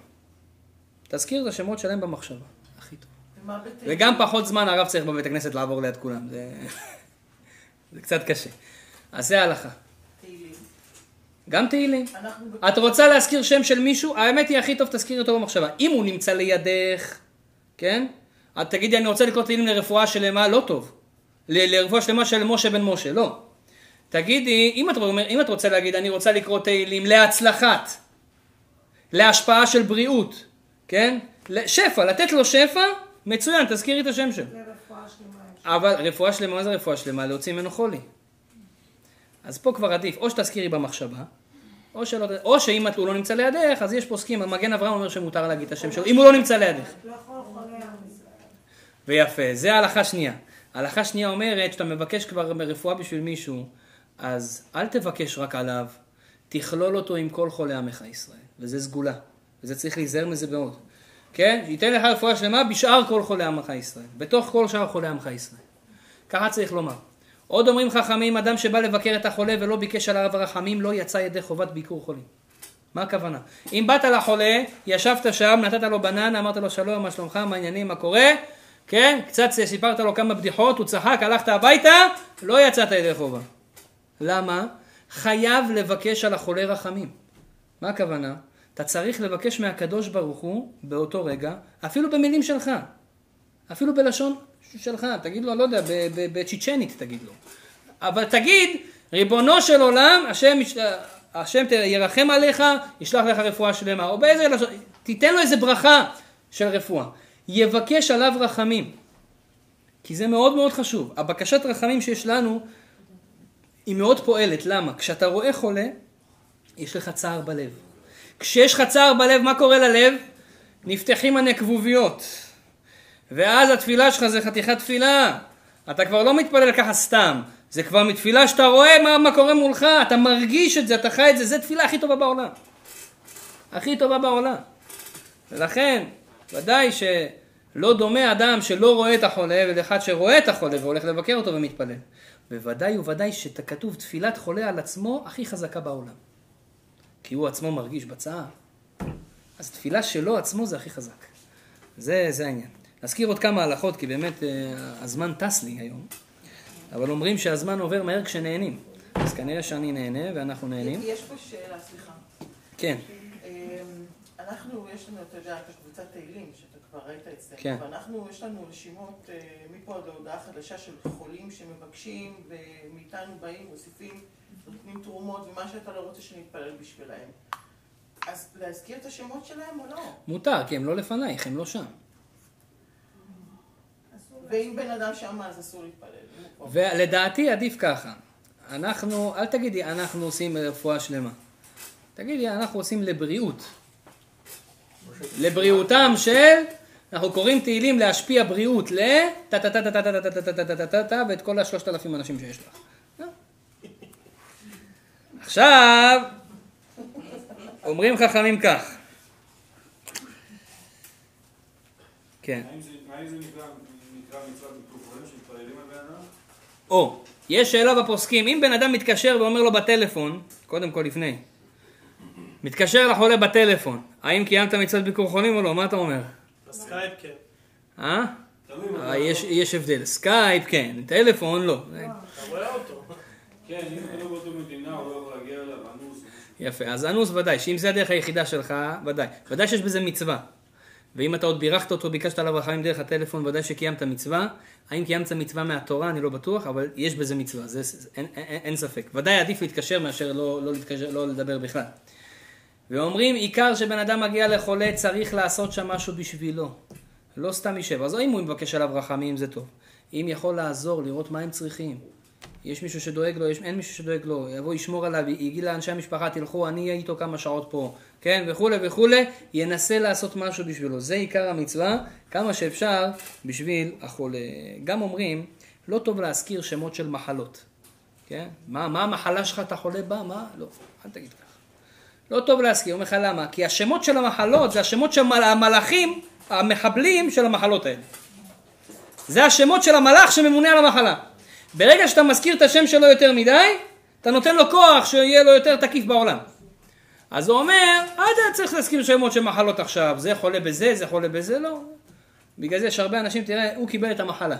תזכיר את השמות שלהם במחשבה. הכי טוב. וגם פחות זמן הרב צריך בבית הכנסת לעבור ליד כולם. זה, [laughs] זה קצת קשה. אז זה ההלכה. תהילים. גם תהילים. את רוצה להזכיר שם של מישהו? האמת היא הכי טוב תזכירי אותו במחשבה. אם הוא נמצא לידך, כן? את תגידי אני רוצה לקרוא תהילים לרפואה שלמה, לא טוב. ל- לרפואה שלמה של משה בן משה, לא. תגידי, אם את, אומר, אם את רוצה להגיד אני רוצה לקרוא תהילים להצלחת, להשפעה של בריאות, כן? שפע, לתת לו שפע, מצוין, תזכירי את השם שלו. אבל רפואה שלמה, מה זה רפואה שלמה? להוציא ממנו חולי. אז פה כבר עדיף, או שתזכירי במחשבה, או, שלא, או שאם הוא לא נמצא לידך, אז יש פוסקים, המגן אברהם אומר שמותר להגיד את השם שלו, אם הוא לא נמצא לידך. לא יכול חולה. ויפה, זה ההלכה שנייה. ההלכה שנייה אומרת שאתה מבקש כבר רפואה בשביל מישהו, אז אל תבקש רק עליו, תכלול אותו עם כל חולי עמך ישראל, וזה סגולה, וזה צריך להיזהר מזה מאוד. כן? ייתן לך רפואה שלמה בשאר כל חולי עמך ישראל, בתוך כל שאר חולי עמך ישראל. ככה צריך לומר. עוד אומרים חכמים, אדם שבא לבקר את החולה ולא ביקש עליו רחמים, לא יצא ידי חובת ביקור חולים. מה הכוונה? אם באת לחולה, ישבת שם, נתת לו בננה, אמרת לו שלום, מה שלומך, מה העניינים, מה קורה? כן? קצת סיפרת לו כמה בדיחות, הוא צחק, הלכת הביתה, לא יצאת ידי חובה. למה? חייב לבקש על החולה רחמים. מה הכוונה? אתה צריך לבקש מהקדוש ברוך הוא באותו רגע, אפילו במילים שלך, אפילו בלשון שלך, תגיד לו, לא יודע, בצ'יצ'נית תגיד לו. אבל תגיד, ריבונו של עולם, השם, השם ירחם עליך, ישלח לך רפואה שלמה, או באיזה לשון, תיתן לו איזה ברכה של רפואה. יבקש עליו רחמים. כי זה מאוד מאוד חשוב. הבקשת רחמים שיש לנו היא מאוד פועלת. למה? כשאתה רואה חולה, יש לך צער בלב. כשיש לך צער בלב, מה קורה ללב? נפתחים הנקבוביות. ואז התפילה שלך זה חתיכת תפילה. אתה כבר לא מתפלל ככה סתם. זה כבר מתפילה שאתה רואה מה, מה קורה מולך, אתה מרגיש את זה, אתה חי את זה, זה תפילה הכי טובה בעולם. הכי טובה בעולם. ולכן, ודאי שלא דומה אדם שלא רואה את החולה ולאחד שרואה את החולה והולך לבקר אותו ומתפלל. בוודאי וודאי שכתוב תפילת חולה על עצמו הכי חזקה בעולם. כי הוא עצמו מרגיש בצער. אז תפילה שלו עצמו זה הכי חזק. זה, זה העניין. נזכיר עוד כמה הלכות, כי באמת אה, הזמן טס לי היום. אבל אומרים שהזמן עובר מהר כשנהנים. אז כנראה שאני נהנה ואנחנו נהנים. יש פה שאלה, סליחה. כן, אנחנו, יש לנו, אתה יודע, את הקבוצת תהילים, שאתה כבר ראית אצלנו, כן. ואנחנו, יש לנו רשימות אה, מפה עד להודעה חדשה של חולים שמבקשים, ומאיתנו באים, מוסיפים, נותנים תרומות, ומה שאתה לא רוצה שנתפלל בשבילהם. אז להזכיר את השמות שלהם או לא? מותר, כי הם לא לפנייך, הם לא שם. ואם בן אדם שם, אז אסור להתפלל. ולדעתי עדיף ככה. אנחנו, אל תגידי אנחנו עושים רפואה שלמה. תגידי אנחנו עושים לבריאות. לבריאותם של, אנחנו קוראים תהילים להשפיע בריאות ל... טה טה טה טה טה טה טה טה טה טה טה טה טה ואת כל השלושת אלפים אנשים שיש לך. עכשיו, אומרים חכמים כך. כן. או, יש שאלה בפוסקים, אם בן אדם מתקשר ואומר לו בטלפון, קודם כל לפני, מתקשר לחולה בטלפון, האם קיימת מצוות ביקור חולים או לא? מה אתה אומר? בסקייפ כן. אה? אה, יש, יש הבדל, סקייפ כן, טלפון לא. אתה רואה אותו. כן, אם הוא לא באותו מדינה, הוא לא יכול להגיע אליו, אנוס. יפה, אז אנוס ודאי, שאם זה הדרך היחידה שלך, ודאי. ודאי שיש בזה מצווה. ואם אתה עוד בירכת אותו, ביקשת עליו רחמים דרך הטלפון, ודאי שקיימת מצווה. האם קיימת מצווה מהתורה, אני לא בטוח, אבל יש בזה מצווה, זה, זה, אין, אין, אין ספק. ודאי עדיף להתקשר מאשר לא, לא, להתקשר, לא לדבר בכלל. ואומרים, עיקר שבן אדם מגיע לחולה, צריך לעשות שם משהו בשבילו. לא סתם יישב. אז אם הוא מבקש עליו רחמים, זה טוב. אם יכול לעזור, לראות מה הם צריכים. יש מישהו שדואג לו, יש, אין מישהו שדואג לו, יבוא ישמור עליו, יגיד לאנשי המשפחה, תלכו, אני אהיה איתו כמה שעות פה, כן, וכולי וכולי, ינסה לעשות משהו בשבילו. זה עיקר המצווה, כמה שאפשר בשביל החולה. גם אומרים, לא טוב להזכיר שמות של מחלות, כן? מה, מה המחלה שלך, אתה חולה בה? מה? לא, אל תגיד ככה. לא טוב להזכיר, אומר לך למה? כי השמות של המחלות זה השמות של המל- המלאכים, המחבלים של המחלות האלה. זה השמות של המלאך שממונה על המחלה. ברגע שאתה מזכיר את השם שלו יותר מדי, אתה נותן לו כוח שיהיה לו יותר תקיף בעולם. אז הוא אומר, אל אתה צריך להזכיר שמות של מחלות עכשיו, זה חולה בזה, זה חולה בזה, לא. בגלל זה יש הרבה אנשים, תראה, הוא קיבל את המחלה.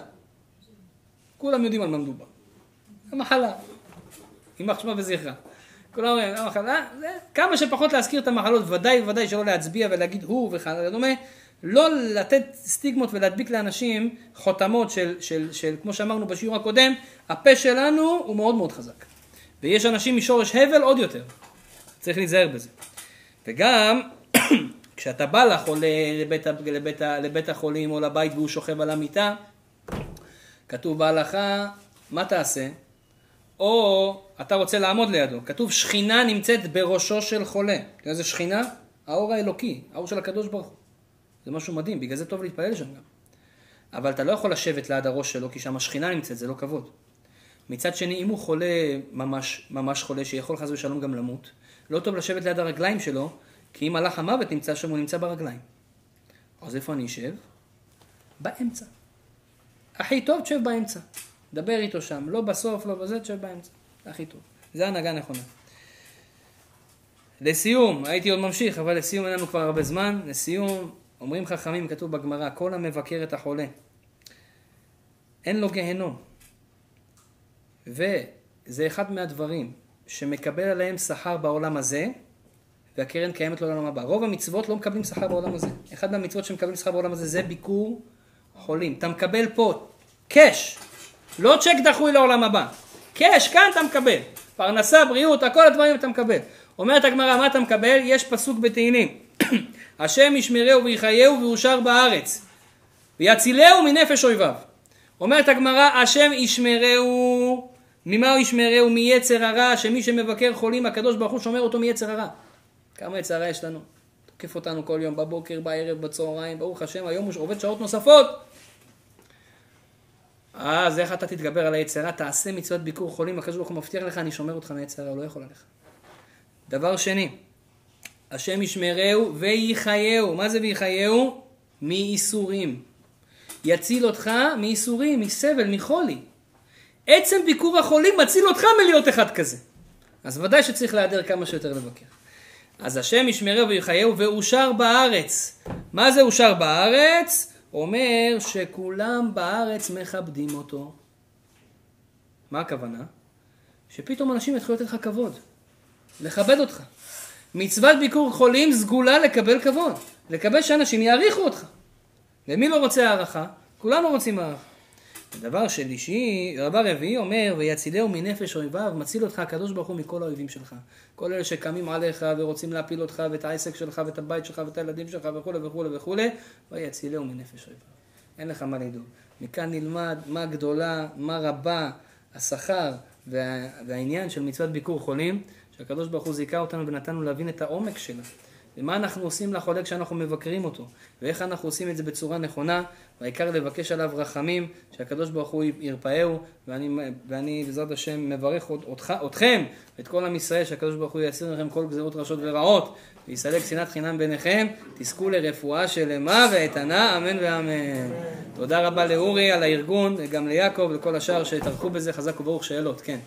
כולם יודעים על מה מדובר. המחלה. יימח שמה וזכרה. כולם המחלה, זה, כמה שפחות להזכיר את המחלות, ודאי וודאי שלא להצביע ולהגיד הוא וכדומה, לא לתת סטיגמות ולהדביק לאנשים חותמות של, של, של, כמו שאמרנו בשיעור הקודם, הפה שלנו הוא מאוד מאוד חזק. ויש אנשים משורש הבל עוד יותר. צריך להיזהר בזה. וגם, [clears throat] כשאתה בא לחולה לבית, לבית, לבית החולים או לבית והוא שוכב על המיטה, כתוב בהלכה, מה תעשה? או אתה רוצה לעמוד לידו, כתוב שכינה נמצאת בראשו של חולה. אתה יודע איזה שכינה? האור האלוקי, האור של הקדוש ברוך הוא. זה משהו מדהים, בגלל זה טוב להתפלל שם גם. אבל אתה לא יכול לשבת ליד הראש שלו, כי שם השכינה נמצאת, זה לא כבוד. מצד שני, אם הוא חולה, ממש, ממש חולה, שיכול חס ושלום גם למות, לא טוב לשבת ליד הרגליים שלו, כי אם מלאך המוות נמצא שם, הוא נמצא ברגליים. אז איפה אני אשב? באמצע. הכי טוב, תשב באמצע. דבר איתו שם, לא בסוף, לא בזה, תשב באמצע. הכי טוב. זה הנהגה נכונה. לסיום, הייתי עוד ממשיך, אבל לסיום אין לנו כבר הרבה זמן. לסיום, אומרים חכמים, כתוב בגמרא, כל המבקר את החולה, אין לו גיהנום. וזה אחד מהדברים שמקבל עליהם שכר בעולם הזה, והקרן קיימת לעולם הבא. רוב המצוות לא מקבלים שכר בעולם הזה. אחד מהמצוות שמקבלים שכר בעולם הזה זה ביקור חולים. אתה מקבל פה קאש, לא צ'ק דחוי לעולם הבא. קאש, כאן אתה מקבל. פרנסה, בריאות, כל הדברים אתה מקבל. אומרת הגמרא, מה אתה מקבל? יש פסוק בתהילים. [clears throat] השם ישמרהו ויחייהו ויאושר בארץ. ויצילהו מנפש אויביו. אומרת הגמרא, השם ישמרהו, ממה הוא ישמרהו? מיצר הרע, שמי שמבקר חולים, הקדוש ברוך הוא שומר אותו מיצר הרע. כמה יצר הרע יש לנו? תוקף אותנו כל יום, בבוקר, בערב, בצהריים, ברוך השם, היום הוא עובד שעות נוספות. אז איך אתה תתגבר על היצר הרע? תעשה מצוות ביקור חולים, הקדוש ברוך הוא מבטיח לך, אני שומר אותך מיצר הרע, הוא לא יכול עליך. דבר שני, השם ישמרהו ויחייהו. מה זה ויחייהו? מייסורים. יציל אותך מייסורים, מסבל, מחולי. עצם ביקור החולים מציל אותך מלהיות אחד כזה. אז ודאי שצריך להיעדר כמה שיותר לבקר. אז השם ישמרהו ויחייהו ואושר בארץ. מה זה אושר בארץ? אומר שכולם בארץ מכבדים אותו. מה הכוונה? שפתאום אנשים יתחילו לתת לך כבוד. לכבד אותך. מצוות ביקור חולים סגולה לקבל כבוד. לקבל שאנשים יעריכו אותך. ומי לא רוצה הערכה? כולנו רוצים הערכה. דבר שלישי, דבר רביעי אומר, ויצילהו מנפש אויביו, מציל אותך הקדוש ברוך הוא מכל האויבים שלך. כל אלה שקמים עליך ורוצים להפיל אותך ואת העסק שלך ואת הבית שלך ואת הילדים שלך וכולי וכולי וכולי, ויצילהו מנפש אויביו. אין לך מה לדאוג. מכאן נלמד מה גדולה, מה רבה השכר וה, והעניין של מצוות ביקור חולים, שהקדוש ברוך הוא זיכה אותנו ונתנו להבין את העומק שלה. ומה אנחנו עושים לחולה כשאנחנו מבקרים אותו, ואיך אנחנו עושים את זה בצורה נכונה, והעיקר לבקש עליו רחמים, שהקדוש ברוך הוא ירפאהו, ואני, ואני בעזרת השם מברך אותך, אתכם, ואת כל עם ישראל, שהקדוש ברוך הוא יסיר לכם כל גזירות רשות ורעות, ויסלק שנאת חינם ביניכם, תזכו לרפואה שלמה ואיתנה, אמן ואמן. תודה רבה לאורי על הארגון, וגם ליעקב ולכל השאר שטרחו בזה, חזק וברוך שאלות, כן.